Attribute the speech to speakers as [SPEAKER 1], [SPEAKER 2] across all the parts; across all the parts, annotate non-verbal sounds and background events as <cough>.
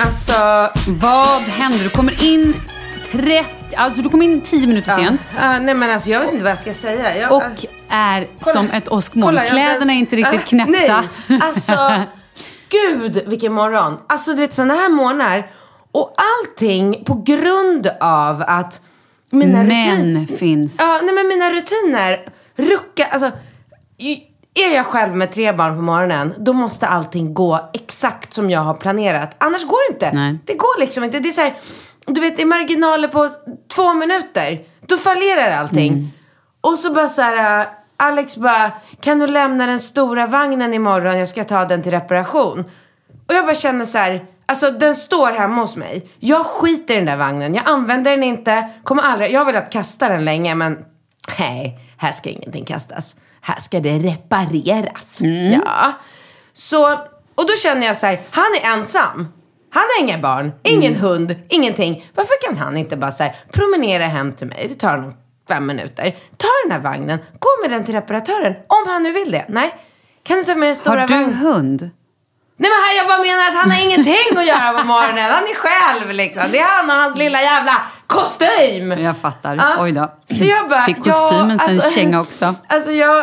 [SPEAKER 1] Alltså...
[SPEAKER 2] Vad händer? Du kommer in 30... Alltså du kommer in 10 minuter sent.
[SPEAKER 1] Ja, nej men alltså jag vet inte vad jag ska säga. Jag,
[SPEAKER 2] Och är som ett åskmoln.
[SPEAKER 1] Kolla,
[SPEAKER 2] Kläderna är inte riktigt
[SPEAKER 1] Äh,
[SPEAKER 2] knäppta.
[SPEAKER 1] Nej, alltså <laughs> gud vilken morgon. Alltså du vet sådana här morgnar och allting på grund av att mina rutiner...
[SPEAKER 2] Men finns.
[SPEAKER 1] Ja, nej men mina rutiner ruckar, alltså är jag själv med tre barn på morgonen, då måste allting gå exakt som jag har planerat. Annars går det inte.
[SPEAKER 2] Nej.
[SPEAKER 1] Det går liksom inte. Det är så här, du vet, i marginaler på två minuter, då fallerar allting.
[SPEAKER 2] Mm.
[SPEAKER 1] Och så bara så här, äh, Alex bara, kan du lämna den stora vagnen imorgon? Jag ska ta den till reparation. Och jag bara känner så här, alltså den står hemma hos mig. Jag skiter i den där vagnen, jag använder den inte, kommer aldrig, jag har velat kasta den länge men nej, här ska ingenting kastas. Här ska det repareras. Ja. Så, och då känner jag så här, han är ensam. Han har inga barn, ingen hund, ingenting. Varför kan han inte bara så här, promenera hem till mig? Det tar nog fem minuter. Ta den här vagnen, gå med den till reparatören. Om han nu vill det. Nej. Kan du ta med den stora
[SPEAKER 2] Har du
[SPEAKER 1] vagnen?
[SPEAKER 2] hund?
[SPEAKER 1] Nej men jag bara menar att han har ingenting att göra på morgonen. Han är själv liksom. Det är han och hans lilla jävla kostym!
[SPEAKER 2] Jag fattar.
[SPEAKER 1] Ja.
[SPEAKER 2] Oj då.
[SPEAKER 1] Så jag bara,
[SPEAKER 2] Fick
[SPEAKER 1] ja,
[SPEAKER 2] kostymen sen
[SPEAKER 1] alltså-
[SPEAKER 2] känga också.
[SPEAKER 1] Alltså jag,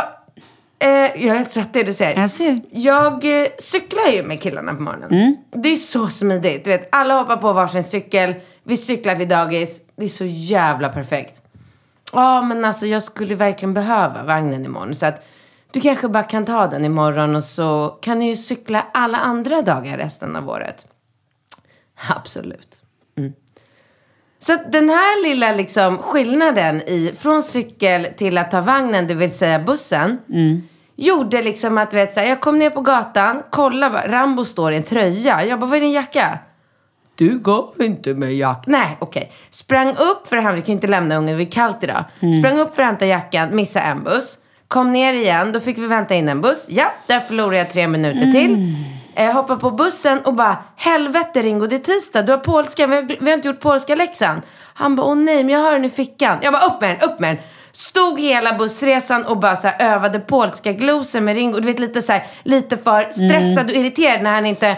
[SPEAKER 1] eh, jag är helt svettig du ser.
[SPEAKER 2] Jag ser.
[SPEAKER 1] Jag eh, cyklar ju med killarna på morgonen.
[SPEAKER 2] Mm.
[SPEAKER 1] Det är så smidigt. Du vet, alla hoppar på varsin cykel. Vi cyklar till dagis. Det är så jävla perfekt. Ja, men alltså jag skulle verkligen behöva vagnen imorgon. Så att du kanske bara kan ta den imorgon och så kan ni ju cykla alla andra dagar resten av året. Absolut. Mm. Så den här lilla liksom skillnaden i från cykel till att ta vagnen, det vill säga bussen, gjorde liksom att vet, så här, jag kom ner på gatan, kolla bara, Rambo står i en tröja. Jag bara, vad är din jacka? Du gav inte mig jackan. Nej, okej. Sprang upp för att hämta, vi kan ju inte lämna ungen, det är kallt idag. Sprang upp för att hämta jackan, missade en buss. Kom ner igen, då fick vi vänta in en buss. Ja, där förlorade jag tre minuter till. Eh, hoppar på bussen och bara, helvete Ringo, det är tisdag, du har polska, vi har, vi har inte gjort polska läxan. Han bara, åh nej, men jag har den i fickan. Jag bara, upp med den, upp med den. Stod hela bussresan och bara så här, övade polska glosor med Ringo. Du vet lite så här, lite för stressad och irriterad när han inte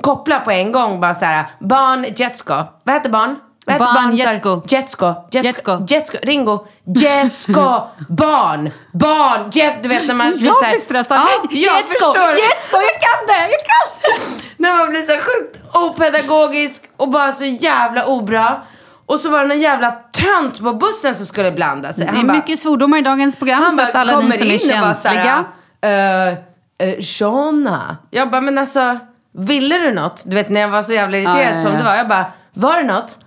[SPEAKER 1] kopplar på en gång. Bara så här, barn, jetsko. Vad heter barn? Vad heter
[SPEAKER 2] Barn, jetsko.
[SPEAKER 1] Jetsko.
[SPEAKER 2] Jetsko.
[SPEAKER 1] Jetsko. Ringo. Jetsko. <laughs> barn. Barn. Jet, du vet när man
[SPEAKER 2] Jag
[SPEAKER 1] så här-
[SPEAKER 2] blir stressad.
[SPEAKER 1] Ja, jag
[SPEAKER 2] Jetsko,
[SPEAKER 1] förstår.
[SPEAKER 2] jetsko, jag kan det, jag kan det. <laughs>
[SPEAKER 1] När man blir så sjukt opedagogisk och bara så jävla obra. Och så var det någon jävla tönt på bussen som skulle blanda sig.
[SPEAKER 2] Det är mycket svordomar i dagens program,
[SPEAKER 1] han
[SPEAKER 2] så
[SPEAKER 1] bara
[SPEAKER 2] att alla
[SPEAKER 1] kommer
[SPEAKER 2] som
[SPEAKER 1] in och bara så
[SPEAKER 2] känsliga.
[SPEAKER 1] här, eh, eh, Shana. Jag bara, men alltså, ville du något? Du vet när jag var så jävla irriterad
[SPEAKER 2] Ja, ja,
[SPEAKER 1] som
[SPEAKER 2] ja.
[SPEAKER 1] du var. Jag bara, var det något?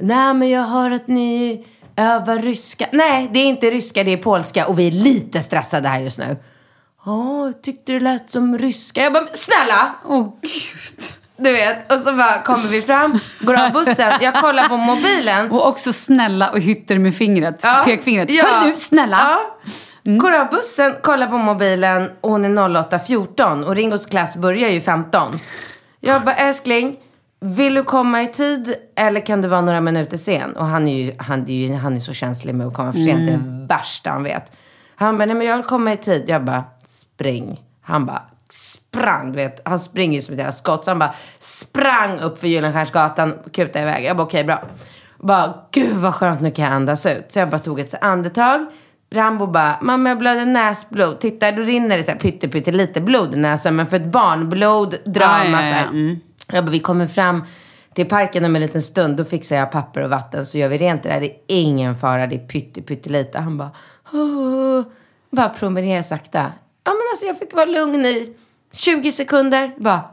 [SPEAKER 1] Nej, men jag hör att ni övar ryska. Nej, det är inte ryska, det är polska och vi är lite stressade här just nu. Ja, jag tyckte det lät som ryska. Jag bara, snälla!
[SPEAKER 2] Åh gud. <laughs>
[SPEAKER 1] Du vet, och så bara kommer vi fram, går av bussen, jag kollar på mobilen.
[SPEAKER 2] Och också snälla och hytter med fingret, pekfingret.
[SPEAKER 1] Ja.
[SPEAKER 2] Hör du, snälla.
[SPEAKER 1] Ja. Går av bussen, kollar på mobilen och hon är 08.14 och Ringos klass börjar ju 15. Jag bara, älskling, vill du komma i tid eller kan du vara några minuter sen? Och han är ju, han är ju han är så känslig med att komma för sent, det är det värsta han vet. Han bara, nej men jag vill komma i tid. Jag bara, spring. Han bara, sprang, du vet. Han springer ju som ett jävla skott. Så han bara sprang upp för Gyllenstiernsgatan och kutade iväg. Jag bara, okej, bra. Bara, gud vad skönt, nu kan jag andas ut. Så jag bara tog ett andetag. Rambo bara, mamma jag blöder näsblod. Titta, då rinner det så här pytte, pytte lite blod i näsan. Men för ett barn, blod, drama
[SPEAKER 2] Ja, ja, ja,
[SPEAKER 1] så här.
[SPEAKER 2] mm.
[SPEAKER 1] Jag bara, vi kommer fram till parken om en liten stund. Då fixar jag papper och vatten så gör vi rent det där. Det är ingen fara, det är pytte, pyttelite. Han bara, oh. bara promenerar sakta. Ja men alltså jag fick vara lugn i 20 sekunder. Bara,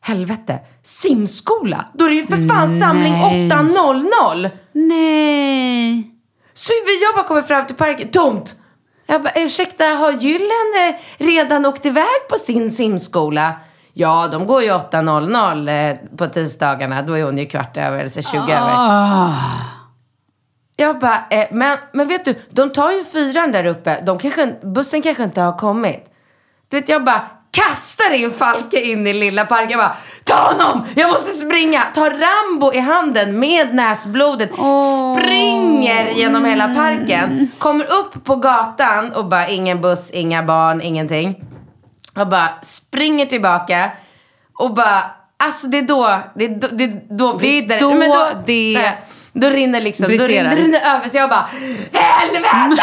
[SPEAKER 1] helvete, simskola? Då är det ju för fan samling
[SPEAKER 2] Nej.
[SPEAKER 1] 8.00.
[SPEAKER 2] Nej.
[SPEAKER 1] Så jag bara kommer fram till parken, tomt. Jag bara, ursäkta, har Gyllen eh, redan åkt iväg på sin simskola? Ja, de går ju 8.00 eh, på tisdagarna. Då är hon ju kvart över, eller så 20 över. Jag bara, eh, men, men vet du, de tar ju fyran där uppe. De kanske, bussen kanske inte har kommit. Du vet, jag bara kastar in Falke in i lilla parken. Jag bara, ta honom! Jag måste springa! Tar Rambo i handen med näsblodet. Springer genom hela parken. Kommer upp på gatan och bara, ingen buss, inga barn, ingenting. Och bara springer tillbaka. Och bara, alltså det är då, det är då, det är då
[SPEAKER 2] Det är då
[SPEAKER 1] Men
[SPEAKER 2] det
[SPEAKER 1] nej, Då rinner liksom, då
[SPEAKER 2] briserar.
[SPEAKER 1] rinner, det rinner över så jag bara Helvete! <laughs>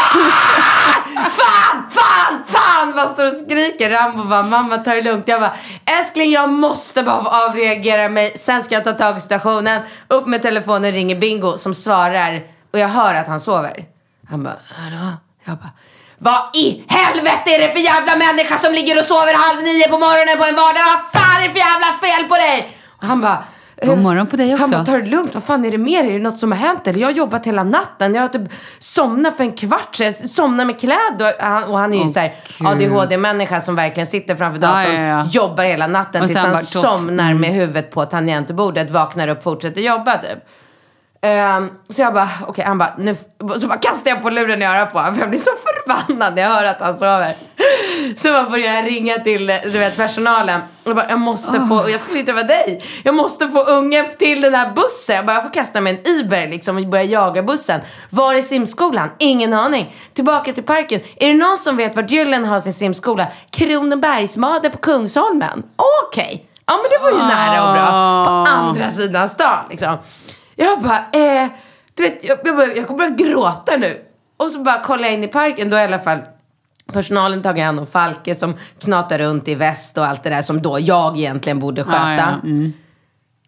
[SPEAKER 1] fan, fan, fan! Vad står och skriker. Rambo bara, mamma ta det lugnt. Jag bara, älskling jag måste bara avreagera mig. Sen ska jag ta tag i stationen. Upp med telefonen, ringer Bingo som svarar. Och jag hör att han sover. Han bara, hallå? Jag bara, vad i helvete är det för jävla människa som ligger och sover halv nio på morgonen på en vardag? Vad fan är det för jävla fel på dig? Och han bara,
[SPEAKER 2] God morgon på dig också.
[SPEAKER 1] Han bara, ta det lugnt. Vad fan är det mer? Är det något som har hänt? Eller jag har jobbat hela natten. Jag har typ somnat för en kvart sedan. Somnat med kläder. Och han, och han är ju
[SPEAKER 2] Åh,
[SPEAKER 1] så här
[SPEAKER 2] Gud.
[SPEAKER 1] ADHD-människa som verkligen sitter framför datorn.
[SPEAKER 2] ja, ja.
[SPEAKER 1] Jobbar hela natten
[SPEAKER 2] Och
[SPEAKER 1] tills han
[SPEAKER 2] bara
[SPEAKER 1] somnar
[SPEAKER 2] Mm.
[SPEAKER 1] med huvudet på tangentbordet. Vaknar upp, fortsätter jobba typ. Ehm, så jag bara, okej, han bara, nu, så bara kastar jag på luren i örat på honom för jag blir så förbannad när jag hör att han sover. Så man börjar ringa till du vet, personalen. Och bara, jag måste få, och jag skulle ju träffa dig. Jag måste få ungen till den här bussen. Jag bara, jag får kasta mig en Uber liksom och börja jaga bussen. Var är simskolan? Ingen aning. Tillbaka till parken. Är det någon som vet vart Gyllen har sin simskola? Kronobergsmade på Kungsholmen. Okej. Ja men det var ju nära och bra. På andra sidan stan liksom. Jag bara, eh, du vet, jag, jag, bara, jag kommer börja gråta nu. Och så bara kollar jag in i parken, då i alla fall personalen tagit hand om Falke som knatar runt i väst och allt det där som då jag egentligen borde sköta.
[SPEAKER 2] Ja, ja, mm.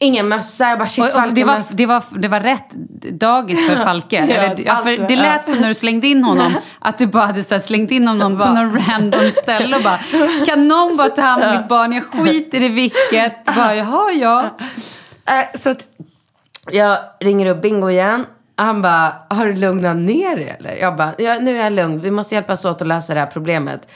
[SPEAKER 1] Ingen mössa, jag bara shit
[SPEAKER 2] Och, och det, var, det, var, det var rätt dagis för <laughs> Falke.
[SPEAKER 1] Ja,
[SPEAKER 2] Eller, ja, för det lät som när du slängde in honom, <laughs> att du bara hade så här, slängt in honom på någon random ställe och bara Kan någon bara ta hand om mitt barn? Jag skiter i vilket. Bara, Jaha, ja.
[SPEAKER 1] Äh, <laughs> så att jag ringer upp Bingo igen. Han bara, har du lugnat ner dig eller? Jag bara, ja, nu är jag lugn. Vi måste hjälpas åt att lösa det här problemet.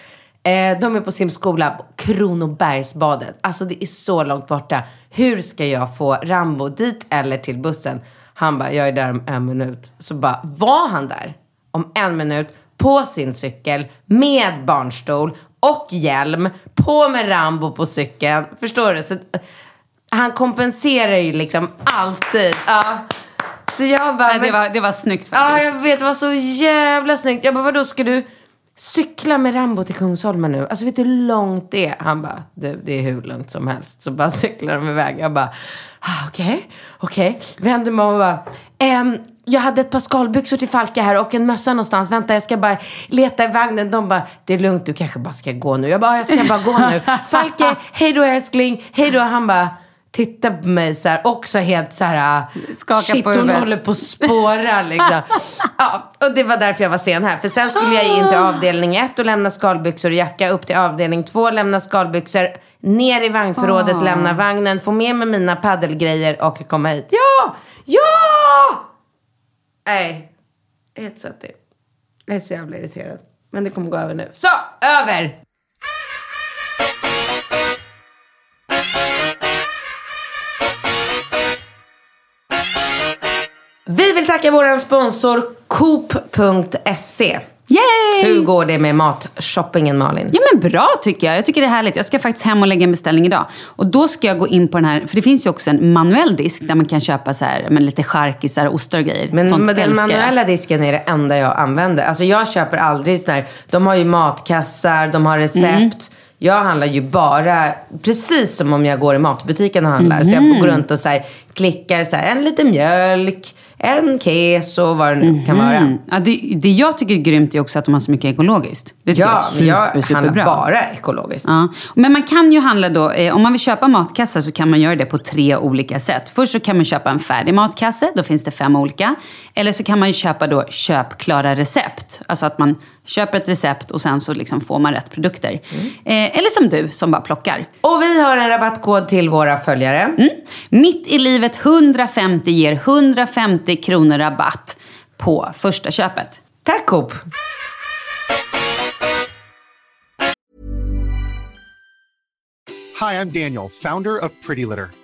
[SPEAKER 1] Eh, de är på simskola på Kronobergsbadet. Alltså det är så långt borta. Hur ska jag få Rambo dit eller till bussen? Han bara, jag är där om en minut. Så bara, var han där om en minut på sin cykel med barnstol och hjälm, på med Rambo på cykeln. Förstår du? Så, han kompenserar ju liksom alltid. Ja. Så jag bara...
[SPEAKER 2] Nej, det, var, det var snyggt
[SPEAKER 1] Ja,
[SPEAKER 2] faktiskt.
[SPEAKER 1] jag vet. Det var så jävla snyggt. Jag bara, vadå, ska du cykla med Rambo till Kungsholmen nu? Alltså, vet du hur långt det är? Han bara, du, det är hur lugnt som helst. Så bara <laughs> cyklar de iväg. Jag bara, ah, okej, okej. Vänder mig om och bara, ehm, jag hade ett par skalbyxor till Falke här och en mössa någonstans. Vänta, jag ska bara leta i vagnen. De bara, det är lugnt, du kanske bara ska gå nu. Jag bara, jag ska bara gå nu. <laughs> Falke, hej då älskling, hej då. Han bara, tittar på mig så här, också helt så här,
[SPEAKER 2] Skakar
[SPEAKER 1] shit
[SPEAKER 2] på
[SPEAKER 1] hon
[SPEAKER 2] huvudet.
[SPEAKER 1] håller på att spåra liksom. <laughs> Ja, och det var därför jag var sen här. För sen skulle jag in till avdelning ett och lämna skalbyxor och jacka. Upp till avdelning två, lämna skalbyxor. Ner i vagnförrådet, lämna vagnen. Få med mig mina paddelgrejer och komma hit. Ja! Ja! Nej, helt svettig. Jag är så jävla irriterad. Men det kommer gå över nu. Så, över! Tacka vår sponsor Coop.se.
[SPEAKER 2] Yay!
[SPEAKER 1] Hur går det med matshoppingen Malin?
[SPEAKER 2] Ja men bra tycker jag. Jag tycker det är härligt. Jag ska faktiskt hem och lägga en beställning idag. Och då ska jag gå in på den här, för det finns ju också en manuell disk där man kan köpa så här, men lite charkisar, ostar och grejer.
[SPEAKER 1] Men
[SPEAKER 2] Sånt
[SPEAKER 1] den manuella disken är det enda jag använder. Alltså jag köper aldrig sån här, de har ju matkassar, de har recept.
[SPEAKER 2] Mm.
[SPEAKER 1] Jag handlar ju bara precis som om jag går i matbutiken och handlar. Så
[SPEAKER 2] Mm.
[SPEAKER 1] jag går runt och så här, klickar så här, en liten mjölk, en keso, vad det nu kan vara.
[SPEAKER 2] Mm. Ja, det, det jag tycker är grymt är också att de har så mycket ekologiskt. Det tycker
[SPEAKER 1] Ja,
[SPEAKER 2] jag är
[SPEAKER 1] jag
[SPEAKER 2] super, superbra.
[SPEAKER 1] handlar bara ekologiskt.
[SPEAKER 2] Ja. Men man kan ju handla då, eh, om man vill köpa matkassar så kan man göra det på tre olika sätt. Först så kan man köpa en färdig matkasse, då finns det fem olika. Eller så kan man ju köpa då köpklara recept. Alltså att man köper ett recept och sen så liksom får man rätt produkter. Eh, eller som du, som bara plockar.
[SPEAKER 1] Och vi har en rabattkod till våra följare.
[SPEAKER 2] Mm. Mitt i livet 150 ger 150 kronor rabatt på första köpet.
[SPEAKER 1] Tack Coop!
[SPEAKER 3] Hi, I'm Daniel, founder of Pretty Litter.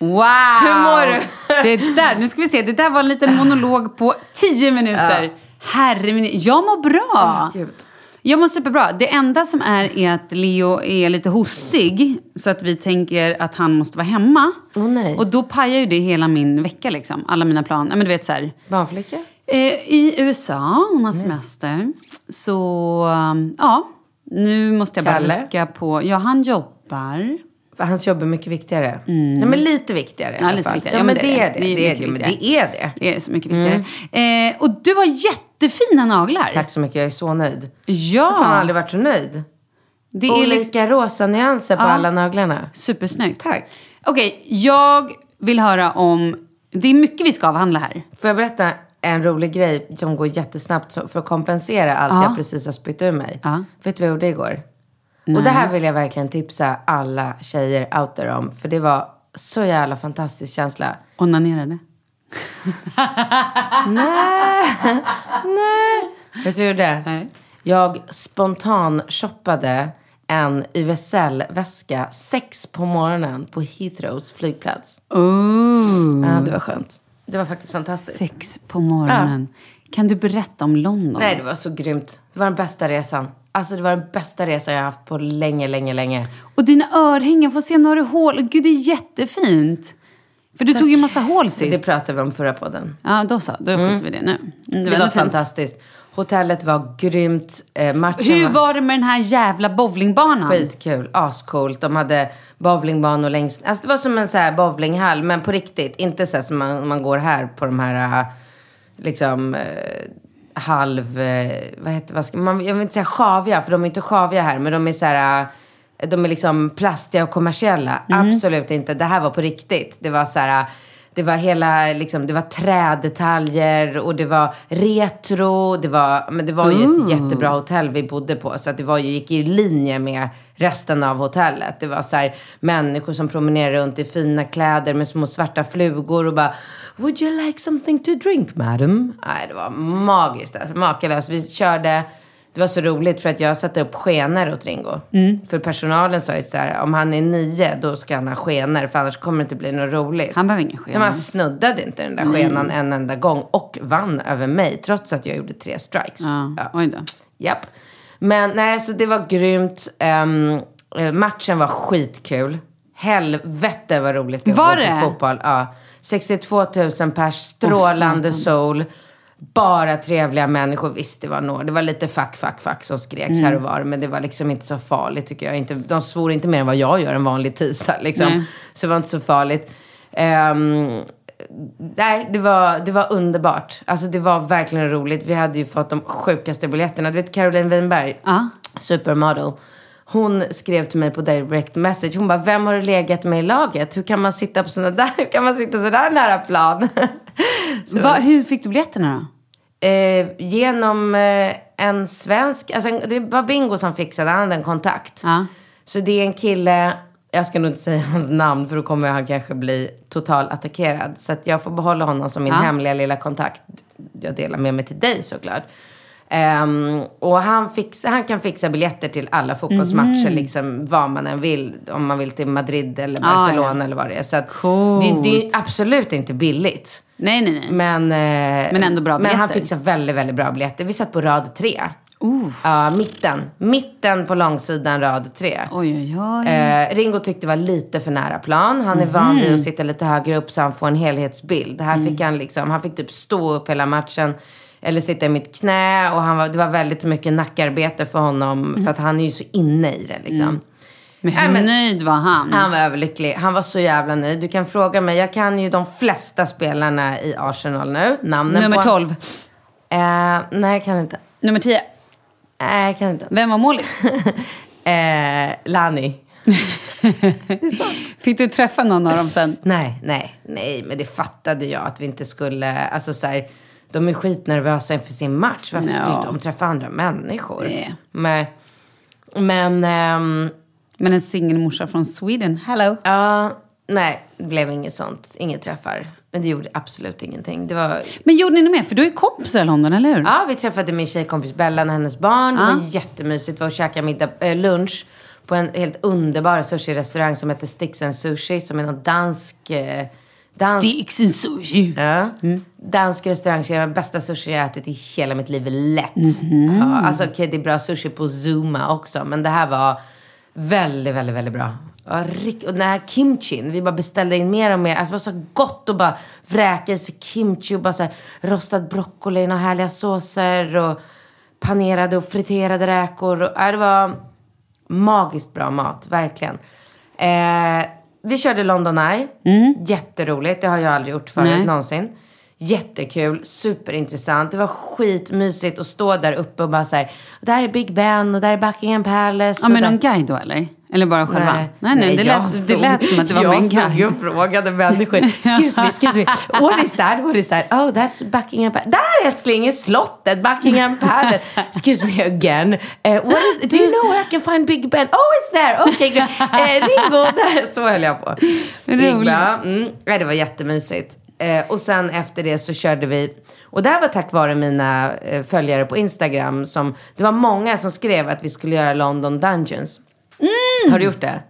[SPEAKER 2] Wow!
[SPEAKER 1] Hur mår du?
[SPEAKER 2] det där, nu ska vi se, det där var en liten monolog på 10 minuter. Herre min, jag mår bra.
[SPEAKER 1] Gud.
[SPEAKER 2] Jag mår superbra. Det enda som är är att Leo är lite hostig. Så att vi tänker att han måste vara hemma.
[SPEAKER 1] Åh nej.
[SPEAKER 2] Och då pajar ju det hela min vecka liksom. Alla mina planer. Men du vet så här.
[SPEAKER 1] Barnflicka?
[SPEAKER 2] Eh, I USA, hon har semester. Så ja, nu måste jag
[SPEAKER 1] Kalle?
[SPEAKER 2] rucka på. Ja, han jobbar.
[SPEAKER 1] För hans jobb är mycket viktigare. Nej, men lite viktigare i
[SPEAKER 2] Mm. Ja,
[SPEAKER 1] alla fall.
[SPEAKER 2] viktigare.
[SPEAKER 1] Ja, men det är det.
[SPEAKER 2] Det är
[SPEAKER 1] Det är det. Men
[SPEAKER 2] viktigare.
[SPEAKER 1] det är det.
[SPEAKER 2] Det är så mycket viktigare. Eh, och du har jättefina naglar.
[SPEAKER 1] Tack så mycket, jag är så nöjd.
[SPEAKER 2] Ja.
[SPEAKER 1] Jag har fan aldrig varit så nöjd.
[SPEAKER 2] Det är liksom
[SPEAKER 1] Olika rosa nyanser på
[SPEAKER 2] Ja.
[SPEAKER 1] alla naglarna.
[SPEAKER 2] supersnyggt.
[SPEAKER 1] Tack.
[SPEAKER 2] Okej, jag vill höra om... Det är mycket vi ska avhandla här.
[SPEAKER 1] Får jag berätta en rolig grej som går jättesnabbt för att kompensera allt
[SPEAKER 2] Ja.
[SPEAKER 1] jag precis har spytt ur mig?
[SPEAKER 2] Ja.
[SPEAKER 1] Vet du vad jag gjorde igår? Och det här vill jag verkligen tipsa alla tjejer out there om. För det var så jävla fantastisk känsla.
[SPEAKER 2] Onanerade. <laughs>
[SPEAKER 1] Vet du vad jag gjorde?
[SPEAKER 2] Nej.
[SPEAKER 1] Jag spontan shoppade en YSL-väska sex på morgonen på Heathrows flygplats.
[SPEAKER 2] Oh.
[SPEAKER 1] Ja, det var skönt. Det var faktiskt fantastiskt.
[SPEAKER 2] Sex på morgonen. Kan du berätta om London?
[SPEAKER 1] Nej, det var så grymt. Det var den bästa resan. Alltså det var den bästa resan jag har haft på länge, länge, länge.
[SPEAKER 2] Och dina örhängen, får se några hål. Gud, det är jättefint. För du tog ju massa hål
[SPEAKER 1] Det
[SPEAKER 2] sist.
[SPEAKER 1] pratade vi om förra podden.
[SPEAKER 2] Ja, då så. Då skiter vi i det nu. Mm,
[SPEAKER 1] Det,
[SPEAKER 2] var
[SPEAKER 1] var fantastiskt. Hotellet var grymt. Eh, matchen
[SPEAKER 2] Hur var det med den här jävla bowlingbanan?
[SPEAKER 1] Skitkul, ascoolt. De hade bowlingbanor längst... Alltså det var som en så här bowlinghall, men på riktigt. Inte så här som man, man går här på de här, äh, liksom, eh, halv... eh, vad heter vad ska man, Jag vill inte säga sjaviga, för de är inte sjaviga här, men de är så här... äh, de är liksom plastiga och kommersiella. Absolut inte. Det här var på riktigt. Det var så här... Det var hela, liksom, det var träddetaljer och det var retro. Det var, men det var ju ett jättebra hotell vi bodde på. Så att det var ju, gick i linje med resten av hotellet. Det var så här, människor som promenerade runt i fina kläder med små svarta flugor och bara Would you like something to drink madam? Nej, det var magiskt. Alltså, makalöst. Vi körde... Det var så roligt för att jag satte upp skenor åt Ringo. För personalen sa ju så här, om han är nio då ska han ha skenor för annars kommer det inte bli något roligt.
[SPEAKER 2] Han behöver ingen skena.
[SPEAKER 1] men han snuddade inte den där skenan en enda gång och vann över mig trots att jag gjorde tre strikes.
[SPEAKER 2] Ja, oj då.
[SPEAKER 1] Japp. Men nej, så det var grymt. Eh, matchen var skitkul. Helvete vad roligt det
[SPEAKER 2] Var
[SPEAKER 1] var
[SPEAKER 2] det?
[SPEAKER 1] på fotboll. Ja. 62 000 pers, strålande sol. Bara trevliga människor. Visst, det var några. Det var lite fuck, fuck, fuck som skreks här och
[SPEAKER 2] Mm.
[SPEAKER 1] var. Men det var liksom inte så farligt tycker jag. Inte, de svor inte mer än vad jag gör en vanlig tisdag. Liksom. Så det var inte så farligt. Ehm, nej, det var, det var underbart. Alltså det var verkligen roligt. Vi hade ju fått de sjukaste biljetterna. Du vet Caroline Winberg,
[SPEAKER 2] Ja.
[SPEAKER 1] supermodel. Hon skrev till mig på direct message. Hon bara, vem har du legat med i laget? Hur kan man sitta på sådana där, hur kan man sitta så där nära plan? <laughs> Så-
[SPEAKER 2] Va, hur fick du biljetterna då?
[SPEAKER 1] Eh, genom eh, en svensk, alltså en, det var Bingo som fixade, han hade en kontakt.
[SPEAKER 2] Ja.
[SPEAKER 1] Så det är en kille, jag ska nog inte säga <laughs> hans namn för då kommer han kanske bli total attackerad. Så att jag får behålla honom som min
[SPEAKER 2] Ja.
[SPEAKER 1] hemliga lilla kontakt. Jag delar med mig till dig såklart. Ehm, och han, fix, han kan fixa biljetter till alla fotbollsmatcher, liksom vad man än vill. Om man vill till Madrid eller
[SPEAKER 2] Mhm. Ah,
[SPEAKER 1] Barcelona eller vad det är. Så det, det är absolut inte billigt.
[SPEAKER 2] Nej, nej, nej.
[SPEAKER 1] Men, eh,
[SPEAKER 2] Men ändå bra
[SPEAKER 1] Men han
[SPEAKER 2] biljetter.
[SPEAKER 1] fixar väldigt, väldigt bra biljetter. Vi satt på rad tre.
[SPEAKER 2] Uh.
[SPEAKER 1] Ja, mitten. Mitten på långsidan rad tre.
[SPEAKER 2] Oj, oj, oj.
[SPEAKER 1] Eh, Ringo tyckte det var lite för nära plan. Han är van
[SPEAKER 2] Mhm.
[SPEAKER 1] vid att sitta lite högre upp så han får en helhetsbild. Här
[SPEAKER 2] Mm.
[SPEAKER 1] fick han liksom, han fick typ stå upp hela matchen. Eller sitta i mitt knä. Och han var, det var väldigt mycket nackarbete för honom.
[SPEAKER 2] Mm.
[SPEAKER 1] För att han är ju så inne i det liksom.
[SPEAKER 2] men hur
[SPEAKER 1] men-
[SPEAKER 2] nöjd var han?
[SPEAKER 1] Han var överlycklig. Han var så jävla nöjd. Du kan fråga mig. Jag kan ju de flesta spelarna i Arsenal nu. Namnen
[SPEAKER 2] Nummer
[SPEAKER 1] på.
[SPEAKER 2] 12.
[SPEAKER 1] Eh, nej, jag kan inte.
[SPEAKER 2] Nummer 10.
[SPEAKER 1] Nej, jag kan inte.
[SPEAKER 2] Vem var målis? <laughs>
[SPEAKER 1] Eh, Lani. <laughs>
[SPEAKER 2] Fick du träffa någon av dem sen?
[SPEAKER 1] Nej, nej, nej. Men det fattade jag att vi inte skulle... Alltså så här, de är skitnervösa inför sin match. Varför
[SPEAKER 2] Ja.
[SPEAKER 1] skulle de träffa andra människor?
[SPEAKER 2] Nej.
[SPEAKER 1] Men, men ehm,
[SPEAKER 2] Men en singelmorsa från Sweden. Hello.
[SPEAKER 1] ja, nej, det blev inget sånt. Inga träffar. Men det gjorde absolut ingenting. Det var...
[SPEAKER 2] Men gjorde ni något mer? För du är kompisar i London, eller hur?
[SPEAKER 1] Ja, vi träffade min tjejkompis Bellan och hennes barn. Det
[SPEAKER 2] Ja.
[SPEAKER 1] var jättemysigt. Vi var och käkade middag, äh, lunch på en helt underbar sushi-restaurang som heter Sticks and Sushi. Som är någon dansk, eh, Dans-
[SPEAKER 2] Sticks and sushi.
[SPEAKER 1] Ja. Dansk restaurangkedja, bästa sushi jag ätit i hela mitt liv, lätt.
[SPEAKER 2] Mhm.
[SPEAKER 1] Ja, alltså okej, det är bra sushi på Zuma också, men det här var väldigt, väldigt, väldigt bra. Ja, och den här kimchin, vi bara beställde in mer och mer. Alltså det var så gott att bara vräka i sig kimchi och bara så här, rostad broccoli och härliga såser och panerade och friterade räkor. Och, ja, det var magiskt bra mat, verkligen. Eh, vi körde London Eye. Jätteroligt, det har jag aldrig gjort förut
[SPEAKER 2] Nej.
[SPEAKER 1] någonsin. Jättekul, superintressant. Det var skitmysigt att stå där uppe och bara så här, där är Big Ben och där är Buckingham Palace.
[SPEAKER 2] Ja, men
[SPEAKER 1] där...
[SPEAKER 2] någon guide då eller? Eller bara själva? Nej, nej, det,
[SPEAKER 1] jag
[SPEAKER 2] lät, det lät som att det var med en
[SPEAKER 1] Jag stod
[SPEAKER 2] guide.
[SPEAKER 1] och frågade människor. <laughs> Excuse me, excuse me. What is that? What is that? Oh, that's Buckingham Palace. Där älskling är slottet, Buckingham Palace. <laughs> Excuse me again. Uh, what is, do you know where I can find Big Ben? Oh, it's there. Okay, good. Uh, Ringo, där. Så höll jag på. <laughs>
[SPEAKER 2] Roligt.
[SPEAKER 1] Mm. Nej, det var jättemysigt. Eh, och sen efter det så körde vi, och det här var tack vare mina eh, följare på Instagram. Som, det var många som skrev att vi skulle göra London Dungeons. Har du gjort det?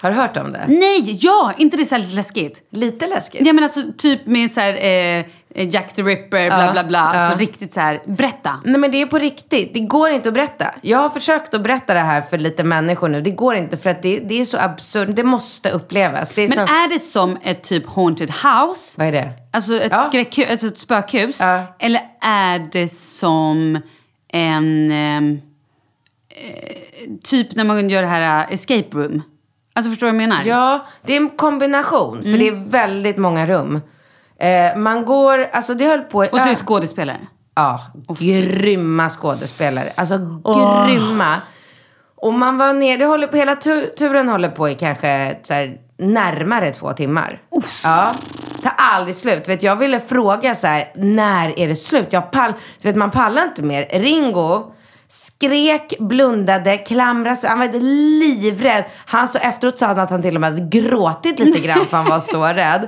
[SPEAKER 1] Har du hört om det?
[SPEAKER 2] Nej, ja! Inte det så lite läskigt?
[SPEAKER 1] Lite läskigt.
[SPEAKER 2] Ja men alltså typ med så här eh, Jack the Ripper, bla
[SPEAKER 1] Ja,
[SPEAKER 2] bla bla.
[SPEAKER 1] ja.
[SPEAKER 2] Alltså riktigt så här, berätta.
[SPEAKER 1] Nej men det är på riktigt. Det går inte att berätta. Jag har försökt att berätta det här för lite människor nu. Det går inte för att det, det är så absurt. Det måste upplevas. Det är
[SPEAKER 2] Men
[SPEAKER 1] så...
[SPEAKER 2] är det som ett typ haunted house?
[SPEAKER 1] Vad är det?
[SPEAKER 2] Alltså ett,
[SPEAKER 1] Ja.
[SPEAKER 2] skräckhus, alltså ett spökhus?
[SPEAKER 1] Ja.
[SPEAKER 2] Eller är det som en... ehm, eh, typ när man gör det här eh, escape room? Alltså förstår du vad jag menar?
[SPEAKER 1] Ja, det är en kombination.
[SPEAKER 2] Mm.
[SPEAKER 1] För det är väldigt många rum. Eh, man går, alltså det höll på...
[SPEAKER 2] Och så är det skådespelare?
[SPEAKER 1] Ja, grymma skådespelare. Alltså grymma. Och man var ner, det håller på, hela tu, turen håller på i kanske så här, närmare två timmar. Ja, tar aldrig slut. Vet, jag ville fråga så här, när är det slut? Jag pall, så vet, man pallar inte mer. Ringo skrek, blundade, klamrade sig. Han var livrädd. Han så efteråt sa han att han till och med hade gråtit lite grann för han var så <laughs> rädd.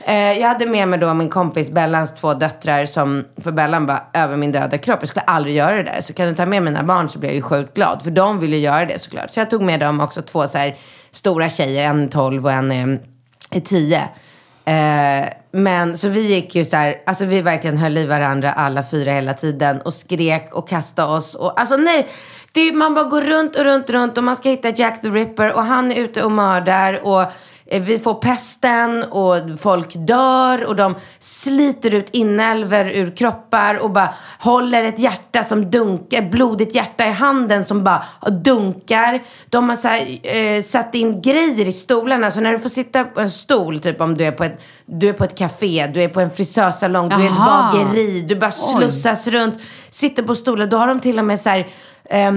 [SPEAKER 1] Eh, jag hade med mig då min kompis Bellans två döttrar som, för Bellan bara, över min döda kropp. Jag skulle aldrig göra det där. Så kan du ta med mina barn så blir jag ju sjukt glad. För de ville göra det såklart. Så jag tog med dem också två så här stora tjejer, en 12 och en är, är 10. Eh, men så vi gick ju så här, alltså vi verkligen höll i varandra alla fyra hela tiden och skrek och kastade oss. Och, alltså nej, det, man bara går runt och runt och runt och man ska hitta Jack the Ripper och han är ute och mördar och vi får pesten och folk dör och de sliter ut inälvor ur kroppar och bara håller ett hjärta som dunkar, ett blodigt hjärta i handen som bara dunkar. De har så här, eh, satt in grejer i stolarna så när du får sitta på en stol, typ om du är på ett, du är på ett café, du är på en frisörsalong, du är i ett bageri, du bara slussas runt, sitter på stolar. Då har de till och med så här eh,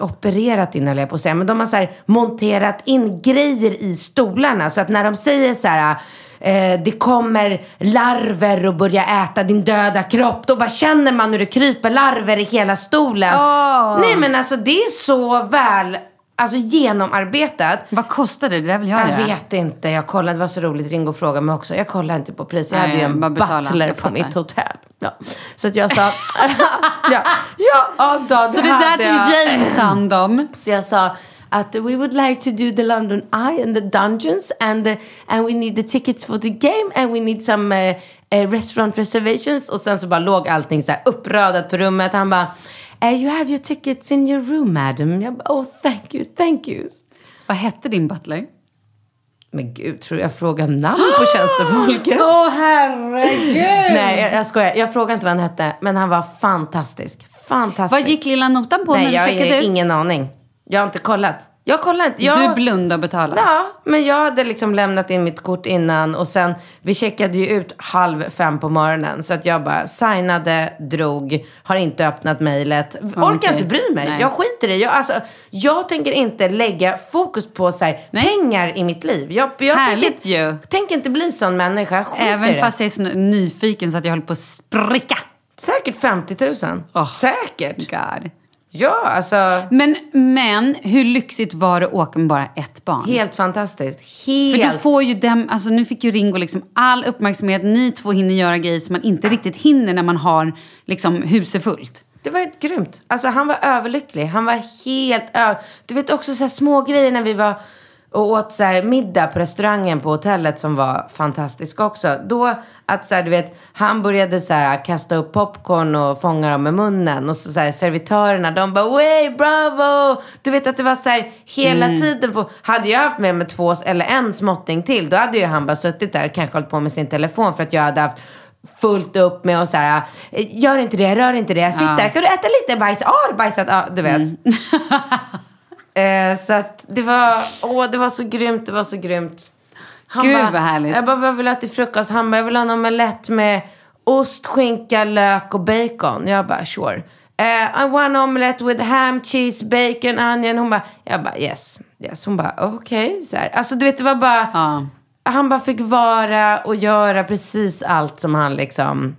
[SPEAKER 1] opererat in, höll jag på att säga. Men de har så här monterat in grejer i stolarna. Så att när de säger så här, eh, det kommer larver och börjar äta din döda kropp. Då bara känner man hur det kryper larver i hela stolen.
[SPEAKER 2] Åh.
[SPEAKER 1] Nej men alltså det är så väl alltså, genomarbetat.
[SPEAKER 2] Vad kostar det? Det där vill jag,
[SPEAKER 1] Jag
[SPEAKER 2] göra.
[SPEAKER 1] vet inte. Jag kollade, det var så roligt. Ringo frågade mig också. Jag kollade inte på pris. Jag
[SPEAKER 2] Nej,
[SPEAKER 1] hade ju en
[SPEAKER 2] bara betala.
[SPEAKER 1] butler
[SPEAKER 2] Jag
[SPEAKER 1] på
[SPEAKER 2] fattar.
[SPEAKER 1] mitt hotell. Ja. Så att jag sa... <laughs> ja, ja, ja då,
[SPEAKER 2] Så det där
[SPEAKER 1] hade
[SPEAKER 2] tog
[SPEAKER 1] jag.
[SPEAKER 2] James hand om.
[SPEAKER 1] Så jag sa att we would like to do the London Eye and the Dungeons and, the, and we need the tickets for the game and we need some uh, uh, restaurant reservations. Och sen så bara låg allting så här uppradat på rummet. Han bara, uh, you have your tickets in your room madam. Jag bara, oh thank you, thank you.
[SPEAKER 2] Vad hette din butler?
[SPEAKER 1] Men gud, tror jag frågar namn på tjänstefolket? <gasps>
[SPEAKER 2] Åh herregud!
[SPEAKER 1] Nej, jag, jag skojar. Jag frågar inte vad han hette, men han var fantastisk. Fantastisk.
[SPEAKER 2] Vad gick lilla notan på när
[SPEAKER 1] Nej,
[SPEAKER 2] du
[SPEAKER 1] jag
[SPEAKER 2] checkade
[SPEAKER 1] har
[SPEAKER 2] ut?
[SPEAKER 1] ingen aning. Jag har inte kollat. Jag kollar inte. Jag...
[SPEAKER 2] Du blundade och betalade?
[SPEAKER 1] Ja, men jag hade liksom lämnat in mitt kort innan och sen, vi checkade ju ut halv fem på morgonen. Så att jag bara signade, drog, har inte öppnat mejlet. Orkar
[SPEAKER 2] Okej.
[SPEAKER 1] inte bry mig.
[SPEAKER 2] Nej.
[SPEAKER 1] Jag skiter i jag, alltså, jag tänker inte lägga fokus på så här, pengar i mitt liv. Jag, jag
[SPEAKER 2] Härligt
[SPEAKER 1] tänker,
[SPEAKER 2] ju.
[SPEAKER 1] tänker inte bli sån människa. Skiter
[SPEAKER 2] Även
[SPEAKER 1] det.
[SPEAKER 2] fast jag är så nyfiken så att jag håller på att spricka.
[SPEAKER 1] Säkert 50 000.
[SPEAKER 2] Åh.
[SPEAKER 1] Säkert.
[SPEAKER 2] God.
[SPEAKER 1] Ja, alltså.
[SPEAKER 2] Men, men hur lyxigt var det att åka med bara ett barn?
[SPEAKER 1] Helt fantastiskt.
[SPEAKER 2] För
[SPEAKER 1] Helt.
[SPEAKER 2] du får ju dem, alltså nu fick ju Ringo liksom all uppmärksamhet. Ni två hinner göra grejer som man inte riktigt hinner när man har liksom huset fullt.
[SPEAKER 1] Det var ett grymt. Alltså han var överlycklig. Han var helt över... Du vet också så små grejer när vi var och åt så här middag på restaurangen på hotellet som var fantastisk också. Då att så här, du vet, han började så här kasta upp popcorn och fånga dem med munnen. Och så, så här, servitörerna, de bara way bravo! Du vet att det var så här hela tiden. För, hade jag haft med mig två eller en småtting till, då hade ju han bara suttit där och kanske hållit på med sin telefon för att jag hade haft fullt upp med att så här, gör inte det, rör inte det, sitt
[SPEAKER 2] Ja.
[SPEAKER 1] där, kan du äta lite bajs? Ja, du bajsat? Ja, du vet. <laughs> Eh, så att det var, åh, det var så grymt, det var så grymt. Han
[SPEAKER 2] Gud,
[SPEAKER 1] bara,
[SPEAKER 2] vad härligt.
[SPEAKER 1] Jag bara, vad vill du ha till frukost? Han bara, jag vill ha en omelett med ost, skinka, lök och bacon. Jag bara, sure. Eh, I want omelette with ham, cheese, bacon, onion. Hon bara, jag bara, yes. yes. Hon bara, okej. Så här. Alltså du vet, det var bara,
[SPEAKER 2] Ja.
[SPEAKER 1] han bara fick vara och göra precis allt som han liksom,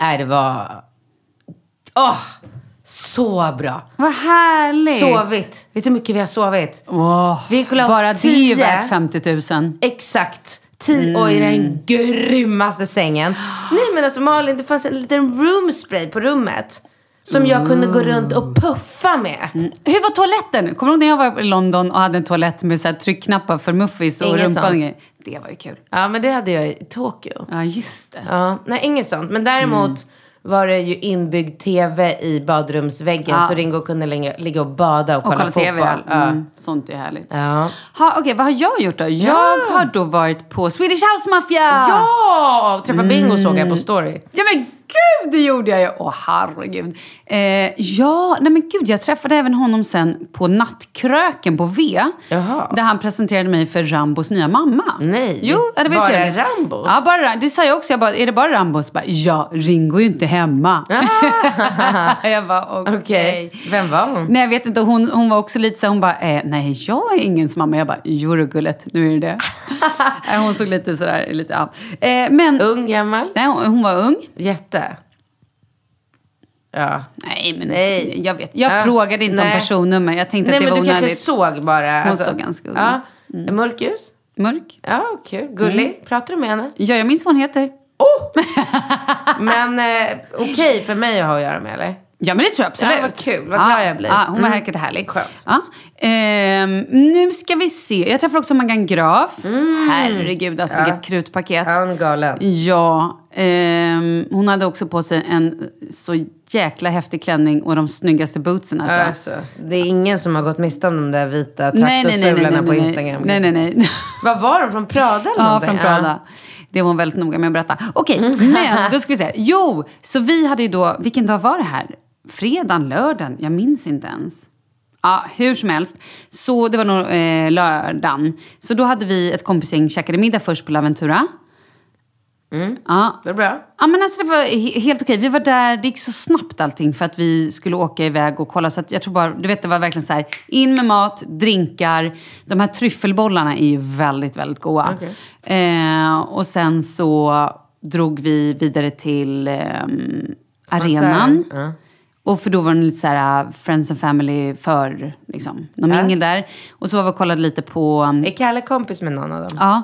[SPEAKER 1] nej det var, åh, så bra.
[SPEAKER 2] Vad härligt.
[SPEAKER 1] Sovit. Vet du hur mycket vi har sovit?
[SPEAKER 2] Åh,
[SPEAKER 1] Vi gick och
[SPEAKER 2] bara det är ju värt 50 000.
[SPEAKER 1] Exakt. Tio, och i den grymmaste sängen. Nej men alltså Malin, det fanns en liten roomspray på rummet. Som jag kunde gå runt och puffa med.
[SPEAKER 2] Hur var toaletten? Kommer du ihåg när jag var i London och hade en toalett med så här tryckknappar för muffis och rumpan? Det var ju kul.
[SPEAKER 1] Ja men det hade jag i Tokyo.
[SPEAKER 2] Ja, just det.
[SPEAKER 1] Ja, nej inget sånt. Men däremot
[SPEAKER 2] Mm.
[SPEAKER 1] Var det ju inbyggd tv i badrumsväggen.
[SPEAKER 2] Ja.
[SPEAKER 1] Så Ringo kunde ligga, ligga och bada och,
[SPEAKER 2] Och
[SPEAKER 1] kolla,
[SPEAKER 2] kolla TV, ja.
[SPEAKER 1] fotboll. Ja.
[SPEAKER 2] Mm, sånt är härligt.
[SPEAKER 1] Ja.
[SPEAKER 2] Ha, Okej, vad har jag gjort då? Jag har då varit på Swedish House Mafia!
[SPEAKER 1] Ja! Träffa Bingo såg jag på story.
[SPEAKER 2] Ja men gud, det gjorde jag ju! Åh herregud. Eh, ja, nej men gud, jag träffade även honom sen på Nattkröken på V.
[SPEAKER 1] Jaha.
[SPEAKER 2] Där han presenterade mig för Rambos nya mamma.
[SPEAKER 1] Nej.
[SPEAKER 2] Jo, det var
[SPEAKER 1] Bara
[SPEAKER 2] trevligt.
[SPEAKER 1] Rambos?
[SPEAKER 2] Ja, bara Det sa jag också. Jag bara, är det bara Rambos? Bara, ja, Ringo är ju inte hemma. <laughs> jag bara, okej.
[SPEAKER 1] Okej. Vem var hon?
[SPEAKER 2] Nej, jag vet inte. Hon, hon var också lite så hon bara, eh, nej, jag är ingens mamma. Jag bara, jo gullet, nu är det det. <laughs> Hon såg lite sådär, lite, ja. Eh, men,
[SPEAKER 1] Ung, gammal?
[SPEAKER 2] nej, hon, hon var ung.
[SPEAKER 1] Jätte. Ja.
[SPEAKER 2] Nej, men
[SPEAKER 1] Nej.
[SPEAKER 2] jag vet. Jag
[SPEAKER 1] Ja,
[SPEAKER 2] frågade inte
[SPEAKER 1] nej.
[SPEAKER 2] om personnummer. Jag tänkte
[SPEAKER 1] Nej
[SPEAKER 2] att det
[SPEAKER 1] men
[SPEAKER 2] var
[SPEAKER 1] du kanske
[SPEAKER 2] onödigt.
[SPEAKER 1] såg bara. alltså-
[SPEAKER 2] Hon såg ganska ung
[SPEAKER 1] ja.
[SPEAKER 2] ut.
[SPEAKER 1] Mörk ljus?
[SPEAKER 2] Mörk.
[SPEAKER 1] Ja, kul. Gullig.
[SPEAKER 2] Mm.
[SPEAKER 1] Pratar du med henne?
[SPEAKER 2] Ja, jag minns vad hon heter.
[SPEAKER 1] Oh! Men eh, okej för mig att ha att göra med eller?
[SPEAKER 2] Ja, men det tror jag absolut.
[SPEAKER 1] Ja, vad kul. Vad glad jag blir.
[SPEAKER 2] Ja, hon
[SPEAKER 1] Mm.
[SPEAKER 2] verkade härlig.
[SPEAKER 1] Skönt.
[SPEAKER 2] Ja. Ehm, nu ska vi se. Jag träffade också Magan Graf. Herregud, alltså
[SPEAKER 1] Mm. Ja.
[SPEAKER 2] vilket krutpaket.
[SPEAKER 1] Ja, hon är galen.
[SPEAKER 2] Ja, ehm, hon hade också på sig en så jäkla häftig klänning och de snyggaste bootsen alltså.
[SPEAKER 1] Alltså, det är ingen som har gått miste om de där vita traktorsulorna på Instagram.
[SPEAKER 2] Nej, nej, nej. <laughs>
[SPEAKER 1] Vad var de? Från Prada eller
[SPEAKER 2] Ja,
[SPEAKER 1] någonting?
[SPEAKER 2] från Prada. Det var hon väldigt noga med att berätta. Okej, men då ska vi se. Jo, så vi hade ju då, vilken dag var det här? Fredagen, lördagen? Jag minns inte ens. Ja, hur som helst. Så det var nog eh, lördagen. Så då hade vi ett kompisgäng, käkade middag först på Laventura. Ja.
[SPEAKER 1] Det är bra.
[SPEAKER 2] Ja men alltså det var he- helt okej. Vi var där, det gick så snabbt allting för att vi skulle åka iväg och kolla. Så jag tror bara, du vet det var verkligen så här, in med mat, drinkar. De här tryffelbollarna är ju väldigt, väldigt goda.
[SPEAKER 1] Okej.
[SPEAKER 2] Eh, och sen så drog vi vidare till ehm, arenan.
[SPEAKER 1] Ja.
[SPEAKER 2] Och för då var det lite så här uh, Friends and Family för liksom, någon
[SPEAKER 1] Ja.
[SPEAKER 2] mingel där. Och så var vi och kollade lite på... um,
[SPEAKER 1] Är Kalle kompis med någon av dem?
[SPEAKER 2] ja.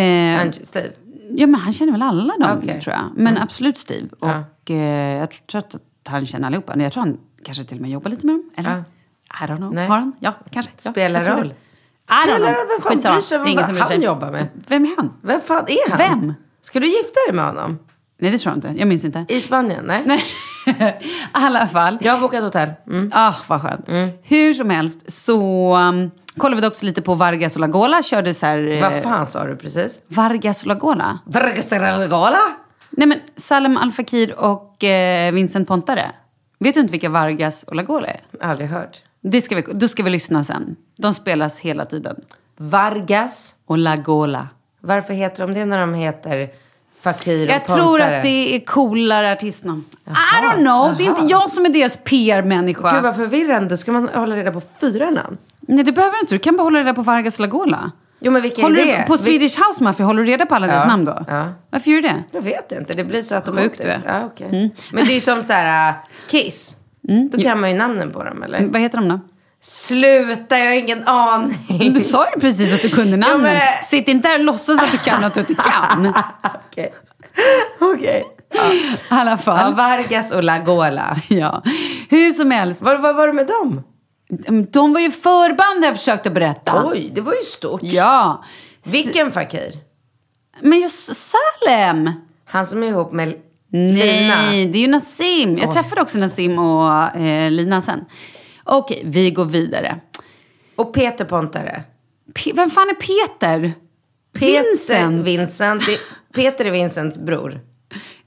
[SPEAKER 2] Eh,
[SPEAKER 1] Angie, Steve?
[SPEAKER 2] Ja, men han känner väl alla dem,
[SPEAKER 1] Okej.
[SPEAKER 2] tror jag. Men absolut Steve.
[SPEAKER 1] Ja.
[SPEAKER 2] Och eh, jag tror att han känner allihopa. Jag tror han kanske till och med jobbar lite med dem. Eller? I don't know.
[SPEAKER 1] Nej.
[SPEAKER 2] Har han? Ja, kanske. Ja,
[SPEAKER 1] Spelar
[SPEAKER 2] tror
[SPEAKER 1] roll.
[SPEAKER 2] I don't
[SPEAKER 1] Spelar
[SPEAKER 2] know.
[SPEAKER 1] Vem fan bryr sig om vad han jobbar med?
[SPEAKER 2] Vem är han?
[SPEAKER 1] Vem fan är han?
[SPEAKER 2] Vem?
[SPEAKER 1] Ska du gifta dig med honom?
[SPEAKER 2] Nej, det tror jag inte. Jag minns inte.
[SPEAKER 1] I Spanien? Nej.
[SPEAKER 2] Nej. <laughs> I alla fall.
[SPEAKER 1] Jag har bokat hotell. Mm.
[SPEAKER 2] Ah, vad skönt. Hur som helst så um, kollade vi också lite på Vargas och Lagola. Körde så här... eh,
[SPEAKER 1] Vad fan sa du precis?
[SPEAKER 2] Vargas och Lagola?
[SPEAKER 1] Vargasaragala?
[SPEAKER 2] Nej men Salem Al Fakir och eh, Vincent Pontare. Vet du inte vilka Vargas och Lagola är?
[SPEAKER 1] Aldrig hört.
[SPEAKER 2] Det ska vi, då ska vi lyssna sen. De spelas hela tiden.
[SPEAKER 1] Vargas?
[SPEAKER 2] Och Lagola.
[SPEAKER 1] Varför heter de det när de heter Fakir och
[SPEAKER 2] Jag tror att det är coolare artistnamn. I don't know. Det är inte jag som är deras PR-människa.
[SPEAKER 1] Gud vad förvirrande. Ska man hålla reda på fyra namn.
[SPEAKER 2] Nej, det behöver du inte. Du kan bara hålla reda på Vargas Lagola.
[SPEAKER 1] Jo men vilka
[SPEAKER 2] Håller
[SPEAKER 1] är
[SPEAKER 2] du,
[SPEAKER 1] det?
[SPEAKER 2] på
[SPEAKER 1] Vil-
[SPEAKER 2] Swedish House Mafia, håller du reda på alla deras
[SPEAKER 1] Ja,
[SPEAKER 2] namn då?
[SPEAKER 1] ja.
[SPEAKER 2] Varför gör du det?
[SPEAKER 1] Jag vet inte. Det blir så
[SPEAKER 2] Sjukt
[SPEAKER 1] automatiskt.
[SPEAKER 2] du är.
[SPEAKER 1] Ja, okej. Men det är ju som så här äh, Kiss. Då kan man ju namnen på dem eller?
[SPEAKER 2] Vad heter de då?
[SPEAKER 1] Sluta, jag har ingen aning.
[SPEAKER 2] Du sa ju precis att du kunde namnen.
[SPEAKER 1] men-
[SPEAKER 2] Sitt inte där och låtsas att du kan något du inte kan. <laughs>
[SPEAKER 1] Okej. Okej.
[SPEAKER 2] I alla
[SPEAKER 1] Ja,
[SPEAKER 2] fall.
[SPEAKER 1] Vargas och Lagola.
[SPEAKER 2] Ja. Hur som helst.
[SPEAKER 1] Vad vad var det med dem?
[SPEAKER 2] De var ju förband jag försökt att berätta.
[SPEAKER 1] Oj, det var ju stort.
[SPEAKER 2] Ja.
[SPEAKER 1] Vilken fakir?
[SPEAKER 2] Men just Salem.
[SPEAKER 1] Han som är ihop med Lina.
[SPEAKER 2] Nej, det är ju Nassim. Jag träffade också Nassim och eh, Lina sen. Okej, vi går vidare.
[SPEAKER 1] Och Peter Pontare.
[SPEAKER 2] Pe- vem fan är Peter?
[SPEAKER 1] Peter
[SPEAKER 2] Vincent.
[SPEAKER 1] Vincent. Peter är Vincents bror.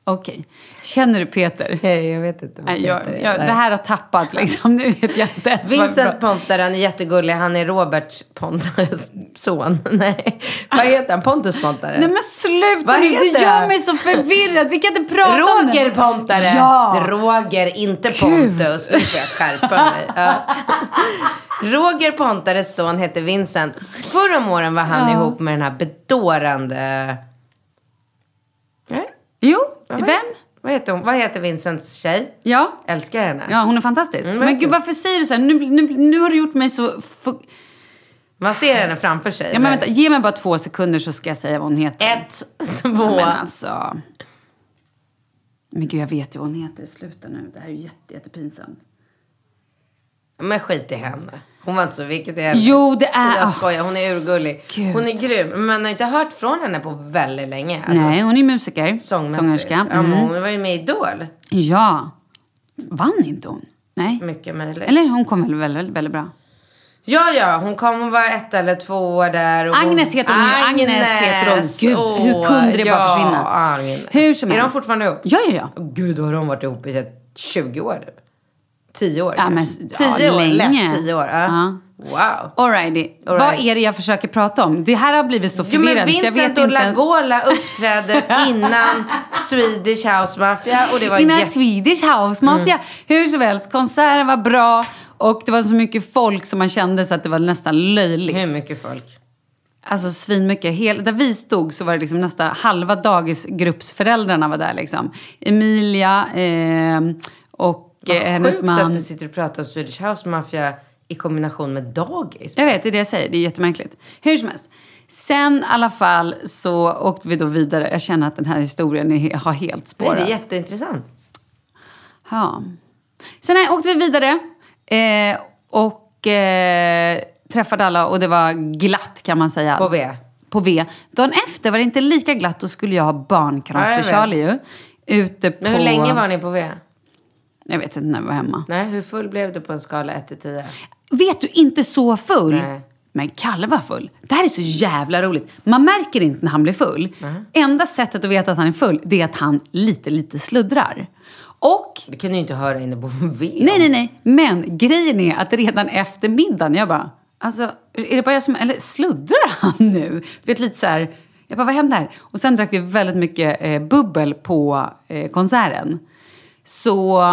[SPEAKER 2] Okej. Känner du Peter?
[SPEAKER 1] Nej, jag vet inte
[SPEAKER 2] Nej, jag, jag, det här har tappat liksom. Nu vet jag inte ens
[SPEAKER 1] Vincent. Pontare, han är jättegullig. Han är Robert Pontares son. <laughs> Nej, vad heter han? Pontus Pontare?
[SPEAKER 2] Nej men sluta
[SPEAKER 1] Vad
[SPEAKER 2] nu, du gör mig så förvirrad. Vi kan inte prata om det.
[SPEAKER 1] Roger Pontare.
[SPEAKER 2] Ja.
[SPEAKER 1] Roger, inte Pontus. Nu får jag skärpa mig. Ja. <laughs> Roger Pontares son heter Vincent. Förra om åren var han ihop med den här bedårande... Nej,
[SPEAKER 2] Jo, vem?
[SPEAKER 1] Vad heter hon? Vad heter Vincents tjej?
[SPEAKER 2] Ja.
[SPEAKER 1] Älskar henne.
[SPEAKER 2] Ja, hon är fantastisk.
[SPEAKER 1] Mm,
[SPEAKER 2] men gud, varför säger du så här? Nu, nu, nu har du gjort mig så...
[SPEAKER 1] Man ser henne framför sig.
[SPEAKER 2] Ja, men vänta, ge mig bara två sekunder så ska jag säga vad hon heter.
[SPEAKER 1] Ett, två.
[SPEAKER 2] Men alltså... Men gud, jag vet ju vad hon heter. Sluta nu. Det här är ju jätte, jättepinsamt.
[SPEAKER 1] Men skit i henne. Hon var inte så vilket är
[SPEAKER 2] Jo, det är-
[SPEAKER 1] Jag
[SPEAKER 2] ah.
[SPEAKER 1] skojar, hon är urgullig.
[SPEAKER 2] Gud.
[SPEAKER 1] Hon är grym. Men man har inte hört från henne på väldigt länge. Alltså,
[SPEAKER 2] Nej, hon är musiker. Sångerska.
[SPEAKER 1] Ja, men
[SPEAKER 2] Mm.
[SPEAKER 1] hon var ju med i Idol.
[SPEAKER 2] Ja. Vann inte hon? Nej.
[SPEAKER 1] Mycket möjligt.
[SPEAKER 2] Eller hon kom väl väldigt, väldigt, väldigt bra.
[SPEAKER 1] Ja, ja, hon kom och var ett eller två år där. Och
[SPEAKER 2] Agnes heter hon ju. Agnes heter hon. Gud, hur kunde det bara
[SPEAKER 1] ja,
[SPEAKER 2] försvinna?
[SPEAKER 1] Agnes.
[SPEAKER 2] Hur som
[SPEAKER 1] Är de
[SPEAKER 2] helst.
[SPEAKER 1] fortfarande ihop?
[SPEAKER 2] Ja, ja, ja.
[SPEAKER 1] Gud, då har de varit ihop i så här 20 år typ. 10 år
[SPEAKER 2] Ja, men-
[SPEAKER 1] 10
[SPEAKER 2] ja,
[SPEAKER 1] år,
[SPEAKER 2] länge.
[SPEAKER 1] lätt 10 år. Ja.
[SPEAKER 2] Ja.
[SPEAKER 1] Wow.
[SPEAKER 2] Alrighty.
[SPEAKER 1] All
[SPEAKER 2] Vad är det jag försöker prata om? Det här har blivit så
[SPEAKER 1] Jo, men
[SPEAKER 2] så jag vet
[SPEAKER 1] Vincent och. Lagola uppträdde <laughs> innan Swedish House Mafia och det var
[SPEAKER 2] Innan
[SPEAKER 1] jätte...
[SPEAKER 2] Swedish House Mafia. Hur som helst, konserten var bra och det var så mycket folk som man kände så att det var nästan löjligt.
[SPEAKER 1] Hur mycket folk?
[SPEAKER 2] Alltså svinmycket. Hel, där vi stod så var det liksom nästan halva dagisgruppsföräldrarna var där liksom. Emilia eh, och
[SPEAKER 1] Vad
[SPEAKER 2] eh, hennes
[SPEAKER 1] sjukt
[SPEAKER 2] man.
[SPEAKER 1] att du sitter och pratar om Swedish House Mafia i kombination med dagis.
[SPEAKER 2] Jag vet, det är det jag säger. Det är jättemärkligt. Hur som helst. Sen i alla fall så åkte vi då vidare. Jag känner att den här historien är, har helt
[SPEAKER 1] Nej,
[SPEAKER 2] spårat.
[SPEAKER 1] det är jätteintressant.
[SPEAKER 2] Ja. Sen här åkte vi vidare eh, och eh, träffade alla och det var glatt kan man säga.
[SPEAKER 1] På V.
[SPEAKER 2] På V. Dagen efter var det inte lika glatt. Då skulle jag ha barnkalas
[SPEAKER 1] Ja.
[SPEAKER 2] Charlie ju. Ute på...
[SPEAKER 1] Men hur länge var ni på V?
[SPEAKER 2] Jag vet inte när vi var hemma.
[SPEAKER 1] Nej, hur full blev du på en skala 1 till 10?
[SPEAKER 2] Vet du, inte så full.
[SPEAKER 1] Nej.
[SPEAKER 2] Men Kalle var full. Det här är så jävla roligt. Man märker inte när han blir full. Enda sättet att veta att han är full, det är att han lite, lite sluddrar. Och
[SPEAKER 1] Det kunde ju inte höra inne på V.
[SPEAKER 2] Nej, nej, nej. Men grejen är att redan efter middagen, jag bara, alltså, är det bara jag som, eller sluddrar han nu? Du vet, lite så här, jag bara, vad händer? Och sen drack vi väldigt mycket eh, bubbel på eh, konserten. Så,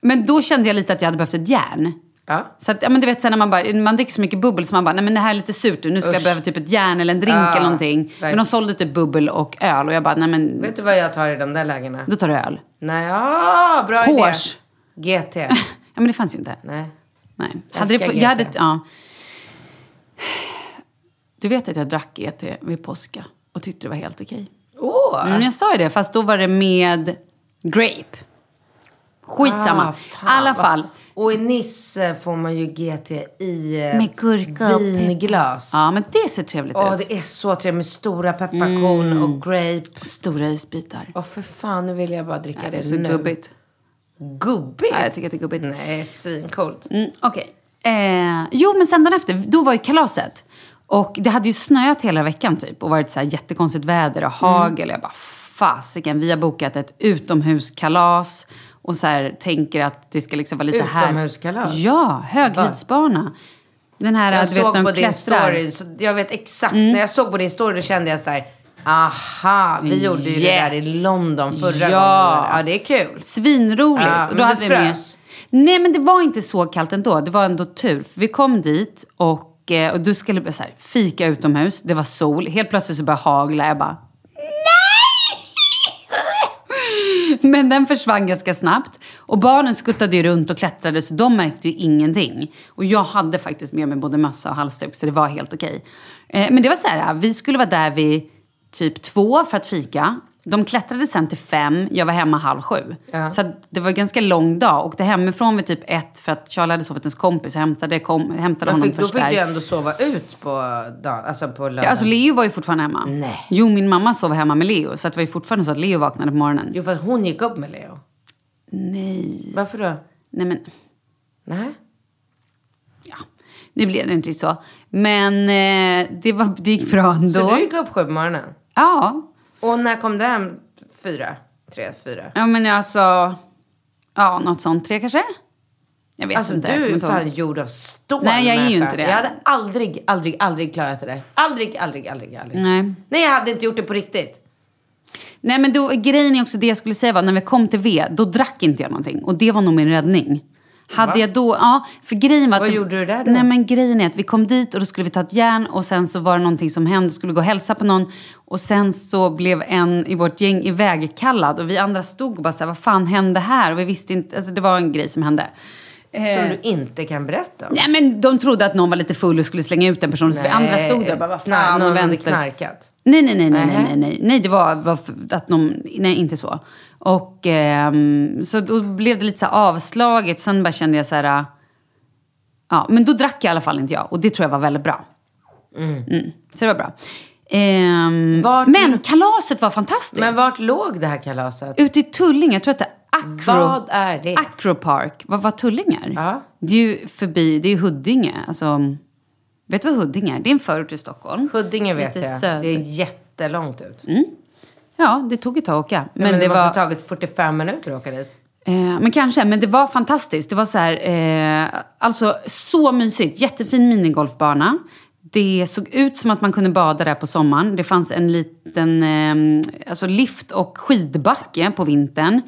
[SPEAKER 2] men då kände jag lite att jag hade behövt ett järn.
[SPEAKER 1] Ja.
[SPEAKER 2] Så att, ja, men du vet, sen när man, bara, man dricker så mycket bubbel så man bara, nej men det här är lite surt nu, nu ska jag behöva typ ett järn eller en drink
[SPEAKER 1] Ja,
[SPEAKER 2] eller någonting. Men
[SPEAKER 1] verkligen.
[SPEAKER 2] de sålde typ bubbel och öl och jag bara, nej men,
[SPEAKER 1] Vet du vad jag tar i de där lägena?
[SPEAKER 2] då tar du öl.
[SPEAKER 1] Nej, ah, bra
[SPEAKER 2] Hårs.
[SPEAKER 1] idé. GT. <laughs>
[SPEAKER 2] Ja men det fanns ju inte.
[SPEAKER 1] Nej.
[SPEAKER 2] Nej. Hade det,
[SPEAKER 1] älskar
[SPEAKER 2] fu- jag hade,
[SPEAKER 1] GT.
[SPEAKER 2] ja. Du vet att jag drack GT vid påska och tyckte det var helt okej.
[SPEAKER 1] Åh!
[SPEAKER 2] Mm, jag sa ju det, fast då var det med grape. Skitsamma.
[SPEAKER 1] Ah, fan,
[SPEAKER 2] alla fall.
[SPEAKER 1] Och i Nisse får man ju GT i eh,
[SPEAKER 2] Med gurka och
[SPEAKER 1] vinglas.
[SPEAKER 2] Ja, men det ser trevligt
[SPEAKER 1] Åh,
[SPEAKER 2] ut.
[SPEAKER 1] det är så trevligt med stora pepparkorn och grape.
[SPEAKER 2] Stora isbitar.
[SPEAKER 1] Åh, för fan, nu vill jag bara dricka
[SPEAKER 2] Ja,
[SPEAKER 1] det,
[SPEAKER 2] det så
[SPEAKER 1] nu.
[SPEAKER 2] gubbigt.
[SPEAKER 1] Gubbigt?
[SPEAKER 2] Ja, jag tycker att det är gubbigt.
[SPEAKER 1] Nej, svincoolt.
[SPEAKER 2] Mm, Okej. Eh, jo, men sen dagen efter, då var ju kalaset. Och det hade ju snöat hela veckan typ och varit så här jättekonstigt väder och hagel. Jag bara, fasiken, vi har bokat ett utomhuskalas. Och så här tänker att det ska liksom vara lite här.
[SPEAKER 1] Utomhuskalas?
[SPEAKER 2] Ja, höghöjdsbana. Den här,
[SPEAKER 1] Jag
[SPEAKER 2] du
[SPEAKER 1] såg på din story, jag vet exakt.
[SPEAKER 2] Mm.
[SPEAKER 1] När jag såg på din story då kände jag så här, aha, vi gjorde ju det där i London förra
[SPEAKER 2] Ja.
[SPEAKER 1] gången. Ja, det är kul.
[SPEAKER 2] Svinroligt.
[SPEAKER 1] Ja,
[SPEAKER 2] och då
[SPEAKER 1] du
[SPEAKER 2] hade vi med-
[SPEAKER 1] frös.
[SPEAKER 2] Nej, men det var inte så kallt ändå. Det var ändå tur. För vi kom dit och, eh, och du skulle så här, fika utomhus. Det var sol. Helt plötsligt så började hagla. Jag bara, nej! <laughs> Men den försvann ganska snabbt. Och barnen skuttade ju runt och klättrade så de märkte ju ingenting. Och jag hade faktiskt med mig både mössa och halsduk så det var helt okej. Eh, men det var så här, vi skulle vara där vid typ två för att fika. De klättrade sen till fem, jag var hemma halv sju.
[SPEAKER 1] Ja.
[SPEAKER 2] Så det var en ganska lång dag. Åkte hemifrån vid typ ett för att Charlie hade sovit hos kompis och hämtade, kom, hämtade honom
[SPEAKER 1] fick, då
[SPEAKER 2] först
[SPEAKER 1] fick
[SPEAKER 2] där.
[SPEAKER 1] du ändå sova ut på, dag, alltså på lördagen.
[SPEAKER 2] Ja, alltså Leo var ju fortfarande hemma.
[SPEAKER 1] Nej.
[SPEAKER 2] Jo, min mamma sov hemma med Leo. Så att det var ju fortfarande så att Leo vaknade på morgonen.
[SPEAKER 1] Jo, för att hon gick upp med Leo.
[SPEAKER 2] Nej.
[SPEAKER 1] Varför då?
[SPEAKER 2] Nej men,
[SPEAKER 1] Nej.
[SPEAKER 2] nu blev det inte riktigt så. Men eh, det, var, det gick bra ändå.
[SPEAKER 1] Så du gick upp sju på morgonen?
[SPEAKER 2] Ja.
[SPEAKER 1] Och när kom du hem? Fyra? Tre, fyra?
[SPEAKER 2] Ja men alltså, ja något sånt. Tre kanske? Jag vet
[SPEAKER 1] Alltså
[SPEAKER 2] inte.
[SPEAKER 1] du
[SPEAKER 2] Jag
[SPEAKER 1] är fan gjord av stål.
[SPEAKER 2] Nej, jag är ju inte det.
[SPEAKER 1] Jag hade aldrig, aldrig, aldrig klarat det där. Aldrig, aldrig, aldrig, aldrig.
[SPEAKER 2] Nej.
[SPEAKER 1] Nej, jag hade inte gjort det på riktigt.
[SPEAKER 2] Nej men då, grejen är också det jag skulle säga var när vi kom till V, då drack inte jag någonting. Och det var nog min räddning. Hade
[SPEAKER 1] Va?
[SPEAKER 2] jag då, ja, för grejen var att...
[SPEAKER 1] Vad gjorde du där då?
[SPEAKER 2] Nej men grejen är att vi kom dit och då skulle vi ta ett järn och sen så var det någonting som hände, skulle gå och hälsa på någon. Och sen så blev en i vårt gäng ivägkallad och vi andra stod och bara så här, vad fan hände här? Och vi visste inte, alltså det var en grej som hände.
[SPEAKER 1] Som
[SPEAKER 2] Eh,
[SPEAKER 1] du inte kan berätta om.
[SPEAKER 2] Nej men de trodde att någon var lite full och skulle slänga ut en person. Så vi andra stod där och bara, vad fan,
[SPEAKER 1] Någon hade knarkat.
[SPEAKER 2] Nej, nej, nej, nej, nej, nej, nej. Nej, det var, var att någon, nej inte så. Och ehm, så då blev det lite så avslaget. Sen bara kände jag så här, äh, ja, men då drack i alla fall inte jag. Och det tror jag var väldigt bra. Mm. Så det var bra. Ehm,
[SPEAKER 1] Vart-
[SPEAKER 2] men kalaset var fantastiskt.
[SPEAKER 1] Men vart låg det här kalaset?
[SPEAKER 2] Ute i Tullinge, jag tror att det Acro,
[SPEAKER 1] Vad är det?
[SPEAKER 2] Acropark. Vad var Tullinge?
[SPEAKER 1] Ja.
[SPEAKER 2] Det är ju förbi, det är ju Huddinge. Alltså, vet du vad Huddinge är? Det är en förort till Stockholm.
[SPEAKER 1] Huddinge vet
[SPEAKER 2] Lite
[SPEAKER 1] jag.
[SPEAKER 2] söder.
[SPEAKER 1] Det är jättelångt ut.
[SPEAKER 2] Ja, det tog ett tag att åka.
[SPEAKER 1] Men,
[SPEAKER 2] Men,
[SPEAKER 1] det,
[SPEAKER 2] det
[SPEAKER 1] måste
[SPEAKER 2] var...
[SPEAKER 1] ha tagit 45 minuter att åka dit.
[SPEAKER 2] Eh, men kanske, men det var fantastiskt. Det var så här, eh, alltså så mysigt. Jättefin minigolfbana. Det såg ut som att man kunde bada där på sommaren. Det fanns en liten eh, alltså lift och skidbacke på vintern.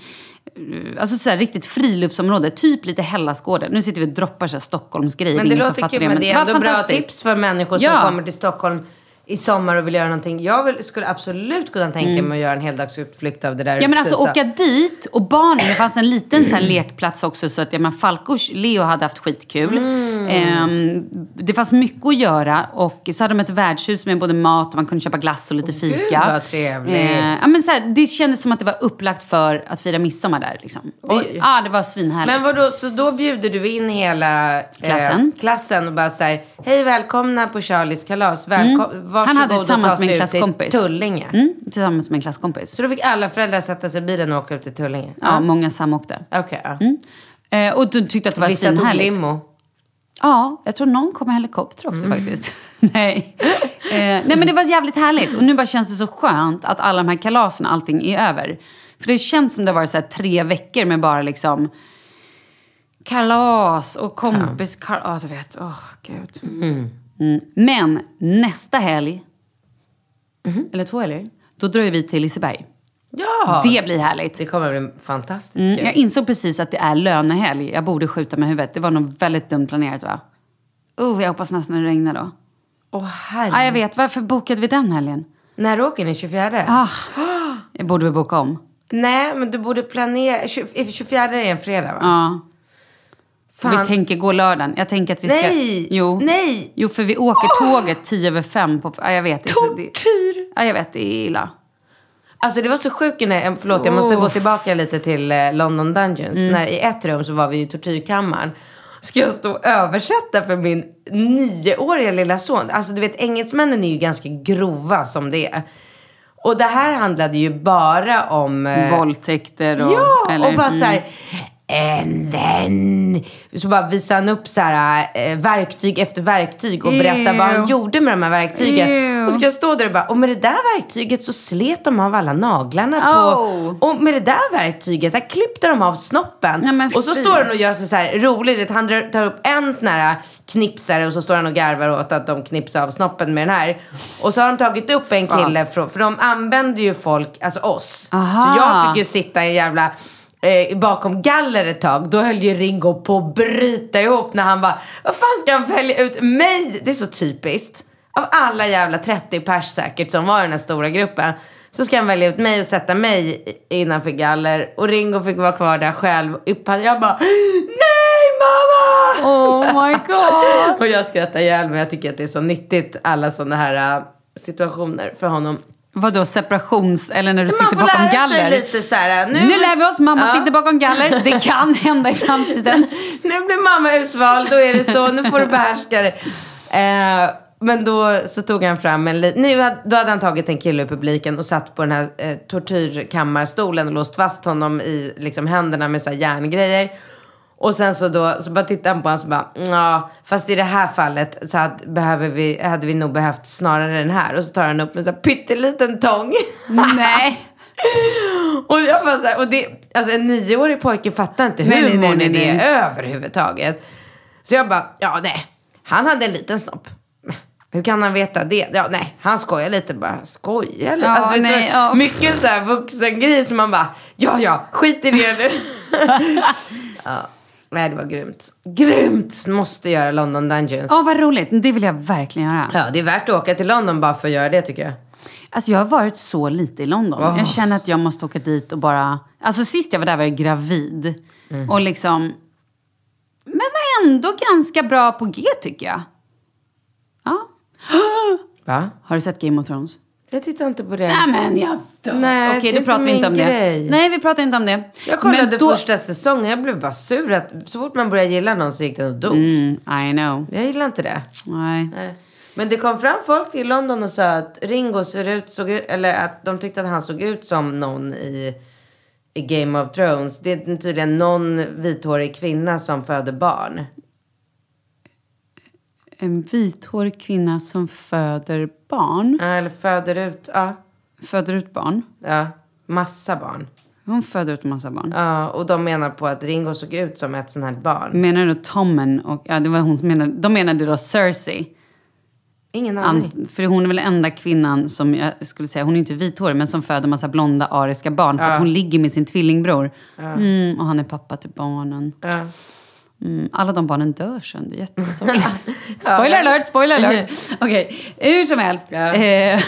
[SPEAKER 2] Eh, Alltså så här, riktigt friluftsområde, typ lite Hellasgården. Nu sitter vi och droppar så här Stockholmsgrejer.
[SPEAKER 1] Men det
[SPEAKER 2] som
[SPEAKER 1] låter kul, men det är ändå bra tips för människor som
[SPEAKER 2] Ja.
[SPEAKER 1] kommer till Stockholm i sommar och vill göra någonting. Jag vill, skulle absolut kunna tänka mig att göra en heldagsutflykt av det där.
[SPEAKER 2] Mm. Ja men alltså åka dit och barnen, det fanns en liten så här lekplats också så att jag menar, Falkors Leo hade haft skitkul.
[SPEAKER 1] Mm.
[SPEAKER 2] Ehm, det fanns mycket att göra och så hade de ett värdshus med både mat och man kunde köpa glass och lite fika.
[SPEAKER 1] Gud, vad trevligt.
[SPEAKER 2] Ehm, ja, men så här, det kändes som att det var upplagt för att fira midsommar där. Liksom.
[SPEAKER 1] Oj.
[SPEAKER 2] ja, det var svinhärligt.
[SPEAKER 1] Men vadå, så då bjuder du in hela
[SPEAKER 2] Klassen.
[SPEAKER 1] Eh, klassen och bara så här, hej välkomna på Charlies kalas. Välkom-
[SPEAKER 2] Mm. Han hade
[SPEAKER 1] och
[SPEAKER 2] tillsammans med en klasskompis.
[SPEAKER 1] Tullinge.
[SPEAKER 2] Mm, tillsammans med en klasskompis.
[SPEAKER 1] Så då fick alla föräldrar sätta sig i bilen och åka ut till Tullinge?
[SPEAKER 2] Ja, många samåkte.
[SPEAKER 1] Okej, ja.
[SPEAKER 2] Ehm, och du tyckte att det var
[SPEAKER 1] Vissa tog
[SPEAKER 2] svinhärligt.
[SPEAKER 1] limo.
[SPEAKER 2] Ja, jag tror någon kom med helikopter också
[SPEAKER 1] Mm.
[SPEAKER 2] faktiskt. <laughs> nej. Eh, nej men det var jävligt härligt. Och nu bara känns det så skönt att alla de här kalasen, allting är över. För det känns som det har varit så tre veckor med bara liksom kalas och kompis... Ja, ja du vet. Åh, gud. Mm. Men nästa helg, eller två helger, då drar vi till Liseberg.
[SPEAKER 1] Ja!
[SPEAKER 2] Det blir härligt.
[SPEAKER 1] Det kommer bli fantastiskt
[SPEAKER 2] Mm, jag insåg precis att det är lönehelg. Jag borde skjuta med huvudet. Det var nog väldigt dumt planerat va? Oh, jag hoppas nästan det regnar då.
[SPEAKER 1] Åh herre.
[SPEAKER 2] Ah, jag vet, varför bokade vi den helgen?
[SPEAKER 1] När åker ni? 24?
[SPEAKER 2] Ah, <gasps> jag borde vi boka om.
[SPEAKER 1] Nej, men du borde planera. 20 24 är en fredag va?
[SPEAKER 2] Ja.
[SPEAKER 1] Fan.
[SPEAKER 2] Vi tänker gå lördagen. Jag tänker att vi ska...
[SPEAKER 1] Nej!
[SPEAKER 2] Jo.
[SPEAKER 1] Nej!
[SPEAKER 2] Jo, för vi åker tåget tio över fem på... Ja, jag vet.
[SPEAKER 1] Tortyr!
[SPEAKER 2] Ja, jag vet. Det är illa.
[SPEAKER 1] Alltså det var så sjukt när, förlåt jag måste
[SPEAKER 2] Oh.
[SPEAKER 1] gå tillbaka lite till eh, London Dungeons.
[SPEAKER 2] Mm.
[SPEAKER 1] När i ett rum så var vi i tortyrkammaren. Ska jag stå och översätta för min nioåriga lilla son? Alltså du vet engelsmännen är ju ganska grova som det är. Och det här handlade ju bara om... eh,
[SPEAKER 2] Våldtäkter och...
[SPEAKER 1] Ja,
[SPEAKER 2] eller-
[SPEAKER 1] och bara
[SPEAKER 2] mm.
[SPEAKER 1] så här. And then. Så bara visade han upp så här, eh, verktyg efter verktyg och berättade vad han gjorde med de här verktygen.
[SPEAKER 2] Ew.
[SPEAKER 1] Och ska jag stå där och bara, och med det där verktyget så slet de av alla naglarna
[SPEAKER 2] Oh.
[SPEAKER 1] på. Och med det där verktyget, där klippte de av snoppen.
[SPEAKER 2] Men
[SPEAKER 1] och så står han och gör sig så här roligt. Vet, han tar upp en sån här knipsare och så står han och garvar åt att de knipsar av snoppen med den här. Och så har de tagit upp en kille, från, för de använder ju folk, alltså oss.
[SPEAKER 2] Aha.
[SPEAKER 1] Så jag fick ju sitta i en jävla eh, bakom galler ett tag. Då höll ju Ringo på att bryta ihop när han bara, vad fan ska han välja ut mig? Det är så typiskt. Av alla jävla 30 pers säkert som var i den här stora gruppen. Så ska han välja ut mig och sätta mig innanför galler. Och Ringo fick vara kvar där själv. Jag bara, nej mamma!
[SPEAKER 2] Oh my god! <laughs>
[SPEAKER 1] och jag skrattar ihjäl mig. Jag tycker att det är så nyttigt alla sådana här äh, situationer för honom.
[SPEAKER 2] Vadå separations... Eller när du
[SPEAKER 1] Man
[SPEAKER 2] sitter
[SPEAKER 1] får
[SPEAKER 2] bakom
[SPEAKER 1] lära
[SPEAKER 2] galler?
[SPEAKER 1] sig lite så här.
[SPEAKER 2] Nu, lär vi oss, mamma
[SPEAKER 1] Ja.
[SPEAKER 2] sitter bakom galler. Det <laughs> kan hända i framtiden. <laughs>
[SPEAKER 1] nu blir mamma utvald, då är det så, nu får du behärska det. Eh, men då så tog han fram en nu Då hade han tagit en kille ur publiken och satt på den här eh, tortyrkammarstolen och låst fast honom i liksom, händerna med så här järngrejer. Och sen så då, så bara tittade han på honom och så bara, ja, fast i det här fallet så hade, behöver vi, hade vi nog behövt snarare den här. Och så tar han upp en så här pytteliten tång.
[SPEAKER 2] Nej. <laughs>
[SPEAKER 1] Och jag bara så här, och det, alltså en nioårig pojke fattar inte
[SPEAKER 2] nej,
[SPEAKER 1] humorn i
[SPEAKER 2] nej,
[SPEAKER 1] det överhuvudtaget. Så jag bara, ja nej, han hade en liten snopp. Hur kan han veta det? Ja, nej, han skojar lite bara. Skojar lite?
[SPEAKER 2] Ja,
[SPEAKER 1] alltså, är
[SPEAKER 2] nej,
[SPEAKER 1] så
[SPEAKER 2] ja.
[SPEAKER 1] mycket så här vuxen grej som man bara, ja, ja, skit i det nu. <laughs> <laughs> ja, nej, det var grymt. Grymt! Måste göra London Dungeons.
[SPEAKER 2] Åh, vad roligt. Det vill jag verkligen göra.
[SPEAKER 1] Ja, det är värt att åka till London bara för att göra det tycker jag.
[SPEAKER 2] Alltså jag har varit så lite i London.
[SPEAKER 1] Åh.
[SPEAKER 2] Jag känner att jag måste åka dit och bara... Alltså sist jag var där var jag gravid. Och liksom... Men var ändå ganska bra på G tycker jag. Ja. <gasps>
[SPEAKER 1] Va?
[SPEAKER 2] Har du sett Game of Thrones?
[SPEAKER 1] Jag tittar inte på det.
[SPEAKER 2] Nej men jag dör.
[SPEAKER 1] Nej,
[SPEAKER 2] Okej, då pratar vi inte om
[SPEAKER 1] min
[SPEAKER 2] det.
[SPEAKER 1] grej.
[SPEAKER 2] Nej, vi pratar inte om det.
[SPEAKER 1] Jag kollade
[SPEAKER 2] då-
[SPEAKER 1] första säsongen, jag blev bara sur att så fort man började gilla någon så gick den och dog.
[SPEAKER 2] Mm, I know.
[SPEAKER 1] Jag gillar inte det.
[SPEAKER 2] Nej.
[SPEAKER 1] Nej. Men det kom fram folk i London och sa att Ringo ser ut, såg ut, eller att de tyckte att han såg ut som någon i, i Game of Thrones. Det är tydligen någon vithårig kvinna som föder barn.
[SPEAKER 2] En vithårig kvinna som föder barn.
[SPEAKER 1] Ja, Eller föder ut, ja,
[SPEAKER 2] Föder ut barn.
[SPEAKER 1] ja, massa barn.
[SPEAKER 2] Hon föder ut massa barn.
[SPEAKER 1] Ja, och de menar på att Ringo såg ut som ett sånt här barn.
[SPEAKER 2] Menar du Tommen och... Ja, det var hon som menade... De menade då Cersei.
[SPEAKER 1] Ingen aning.
[SPEAKER 2] An, för hon är väl enda kvinnan som, jag skulle säga, hon är inte vithårig, men som föder massa blonda ariska barn. För
[SPEAKER 1] Ja.
[SPEAKER 2] att hon ligger med sin tvillingbror. Mm, och han är pappa till barnen.
[SPEAKER 1] Ja.
[SPEAKER 2] Mm, alla de barnen dör sen, det är jättesorgligt. <laughs> spoiler alert, spoiler alert. <laughs> Okej, hur som helst.
[SPEAKER 1] Ja.
[SPEAKER 2] Eh,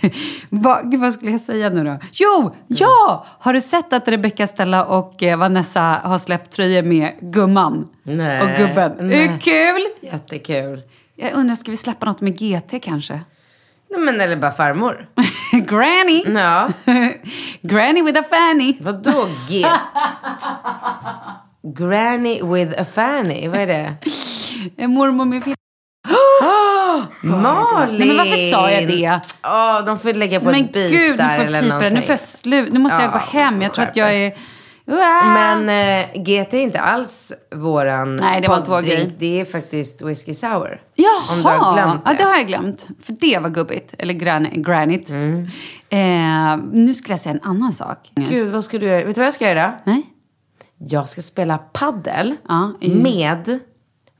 [SPEAKER 2] <laughs> vad, gud, vad skulle jag säga nu då? Jo, ja! Har du sett att Rebecca Stella och eh, Vanessa har släppt tröjor med gumman?
[SPEAKER 1] Nej.
[SPEAKER 2] Och gubben.
[SPEAKER 1] Nej.
[SPEAKER 2] Hur kul?
[SPEAKER 1] Jättekul.
[SPEAKER 2] Jag undrar, ska vi släppa något med GT kanske?
[SPEAKER 1] Nej, men eller bara farmor.
[SPEAKER 2] Granny!
[SPEAKER 1] Ja.
[SPEAKER 2] Granny with a fanny.
[SPEAKER 1] Vadå G? Granny with a fanny, vad är det? <laughs>
[SPEAKER 2] En mormor med fitta.
[SPEAKER 1] Malin! <gasps>
[SPEAKER 2] Nej, men varför sa jag det?
[SPEAKER 1] Åh, de får lägga på
[SPEAKER 2] Men
[SPEAKER 1] ett beep
[SPEAKER 2] gud,
[SPEAKER 1] där eller
[SPEAKER 2] jag det. Nu
[SPEAKER 1] någonting.
[SPEAKER 2] får jag slut. Nu måste jag
[SPEAKER 1] Ja,
[SPEAKER 2] gå
[SPEAKER 1] du
[SPEAKER 2] hem. Jag tror att jag är...
[SPEAKER 1] Men eh, GT är inte alls våran
[SPEAKER 2] Nej, det var inte vår
[SPEAKER 1] poddrink.
[SPEAKER 2] grej.
[SPEAKER 1] Det är faktiskt whisky sour.
[SPEAKER 2] Jaha!
[SPEAKER 1] Om du har glömt
[SPEAKER 2] Ja,
[SPEAKER 1] det.
[SPEAKER 2] det har jag glömt. För det var gubbigt. Eller gran granit.
[SPEAKER 1] Mm.
[SPEAKER 2] Eh, nu skulle jag säga en annan sak.
[SPEAKER 1] Gud, vad ska du göra? Vet du vad jag ska göra?
[SPEAKER 2] Nej?
[SPEAKER 1] Jag ska spela paddel
[SPEAKER 2] Ja, i-
[SPEAKER 1] med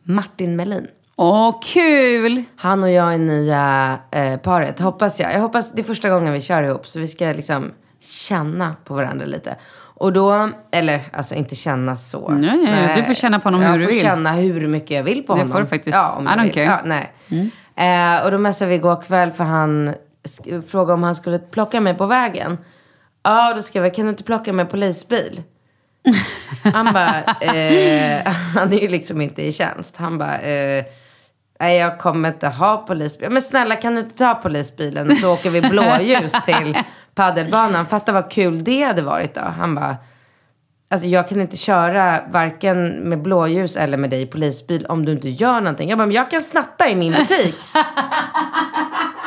[SPEAKER 1] Martin Melin.
[SPEAKER 2] Åh, kul!
[SPEAKER 1] Han och jag är nya eh, paret, hoppas jag. Jag hoppas det är första gången vi kör ihop, så vi ska liksom känna på varandra lite. Och då, eller alltså inte känna så.
[SPEAKER 2] Nej, nej, du får känna på honom
[SPEAKER 1] jag
[SPEAKER 2] hur du
[SPEAKER 1] får
[SPEAKER 2] vill.
[SPEAKER 1] känna hur mycket jag vill på
[SPEAKER 2] Det
[SPEAKER 1] honom.
[SPEAKER 2] får du faktiskt.
[SPEAKER 1] Ja, om
[SPEAKER 2] I don't care.
[SPEAKER 1] Ja, nej. Eh, och då messade vi igår kväll för han frågade om han skulle plocka mig på vägen. Ja, då skrev jag, kan du inte plocka mig polisbil? <laughs> Han bara, eh, han är ju liksom inte i tjänst. Han bara, eh, nej jag kommer inte ha polisbil. Men snälla kan du inte ta polisbilen så åker vi blåljus till <laughs> paddelbanan. Fatta vad kul det hade varit då. Han bara, alltså jag kan inte köra varken med blåljus eller med dig i polisbil om du inte gör någonting. Jag bara, men jag kan snatta i min butik. <laughs>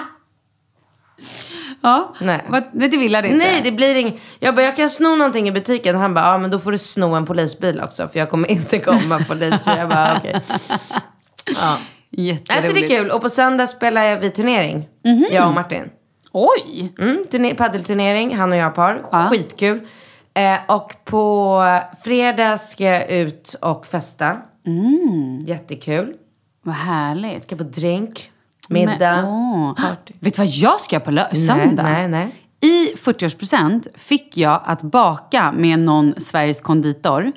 [SPEAKER 2] Ja.
[SPEAKER 1] Nej.
[SPEAKER 2] Vad, nej, det vill jag inte.
[SPEAKER 1] Nej, det blir inget. Jag bara, jag kan sno någonting i butiken. Han bara, ja men då får du sno en polisbil också. För jag kommer inte komma <laughs> polisbil. Jag bara, okej. Ja.
[SPEAKER 2] Jätteroligt.
[SPEAKER 1] Alltså det är kul. Och på söndag spelar vi turnering. Jag och Martin.
[SPEAKER 2] Oj!
[SPEAKER 1] Mm, paddelturnering, han och jag par.
[SPEAKER 2] Ja.
[SPEAKER 1] Skitkul. Eh, och på fredag ska jag ut och festa. Jättekul.
[SPEAKER 2] Vad härligt.
[SPEAKER 1] Ska på drink, middag,
[SPEAKER 2] Men, åh.
[SPEAKER 1] party.
[SPEAKER 2] Vet du vad jag ska göra på lö- söndag?
[SPEAKER 1] Nej, nej,
[SPEAKER 2] I 40-årspresent fick jag att baka med någon Sveriges konditor.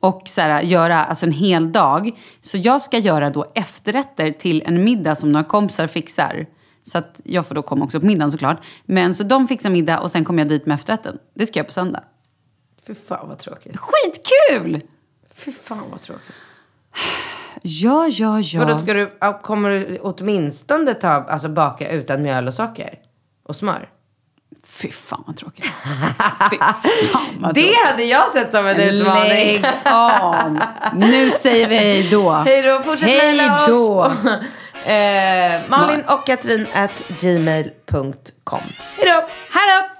[SPEAKER 2] Och så här, göra alltså en hel dag. Så jag ska göra då efterrätter till en middag som några kompisar fixar. Så att jag får då komma också på middagen såklart. Men så de fixar middag och sen kommer jag dit med efterrätten. Det ska jag på söndag.
[SPEAKER 1] Fy fan vad tråkigt.
[SPEAKER 2] Skitkul!
[SPEAKER 1] Fy fan vad tråkigt.
[SPEAKER 2] Ja, ja, ja.
[SPEAKER 1] Vadå, ska du, kommer du åtminstone ta, alltså baka utan mjöl och socker? Och smör?
[SPEAKER 2] Fy fan vad tråkigt. <laughs> Fy fan vad
[SPEAKER 1] Det
[SPEAKER 2] tråkigt.
[SPEAKER 1] hade jag sett som en utmaning.
[SPEAKER 2] Lägg av. Nu säger vi hej då. <laughs>
[SPEAKER 1] Hej då, fortsätt mejla oss på <laughs> eh, Malin och Katrin at gmail.com. Hej då!
[SPEAKER 2] Hej då.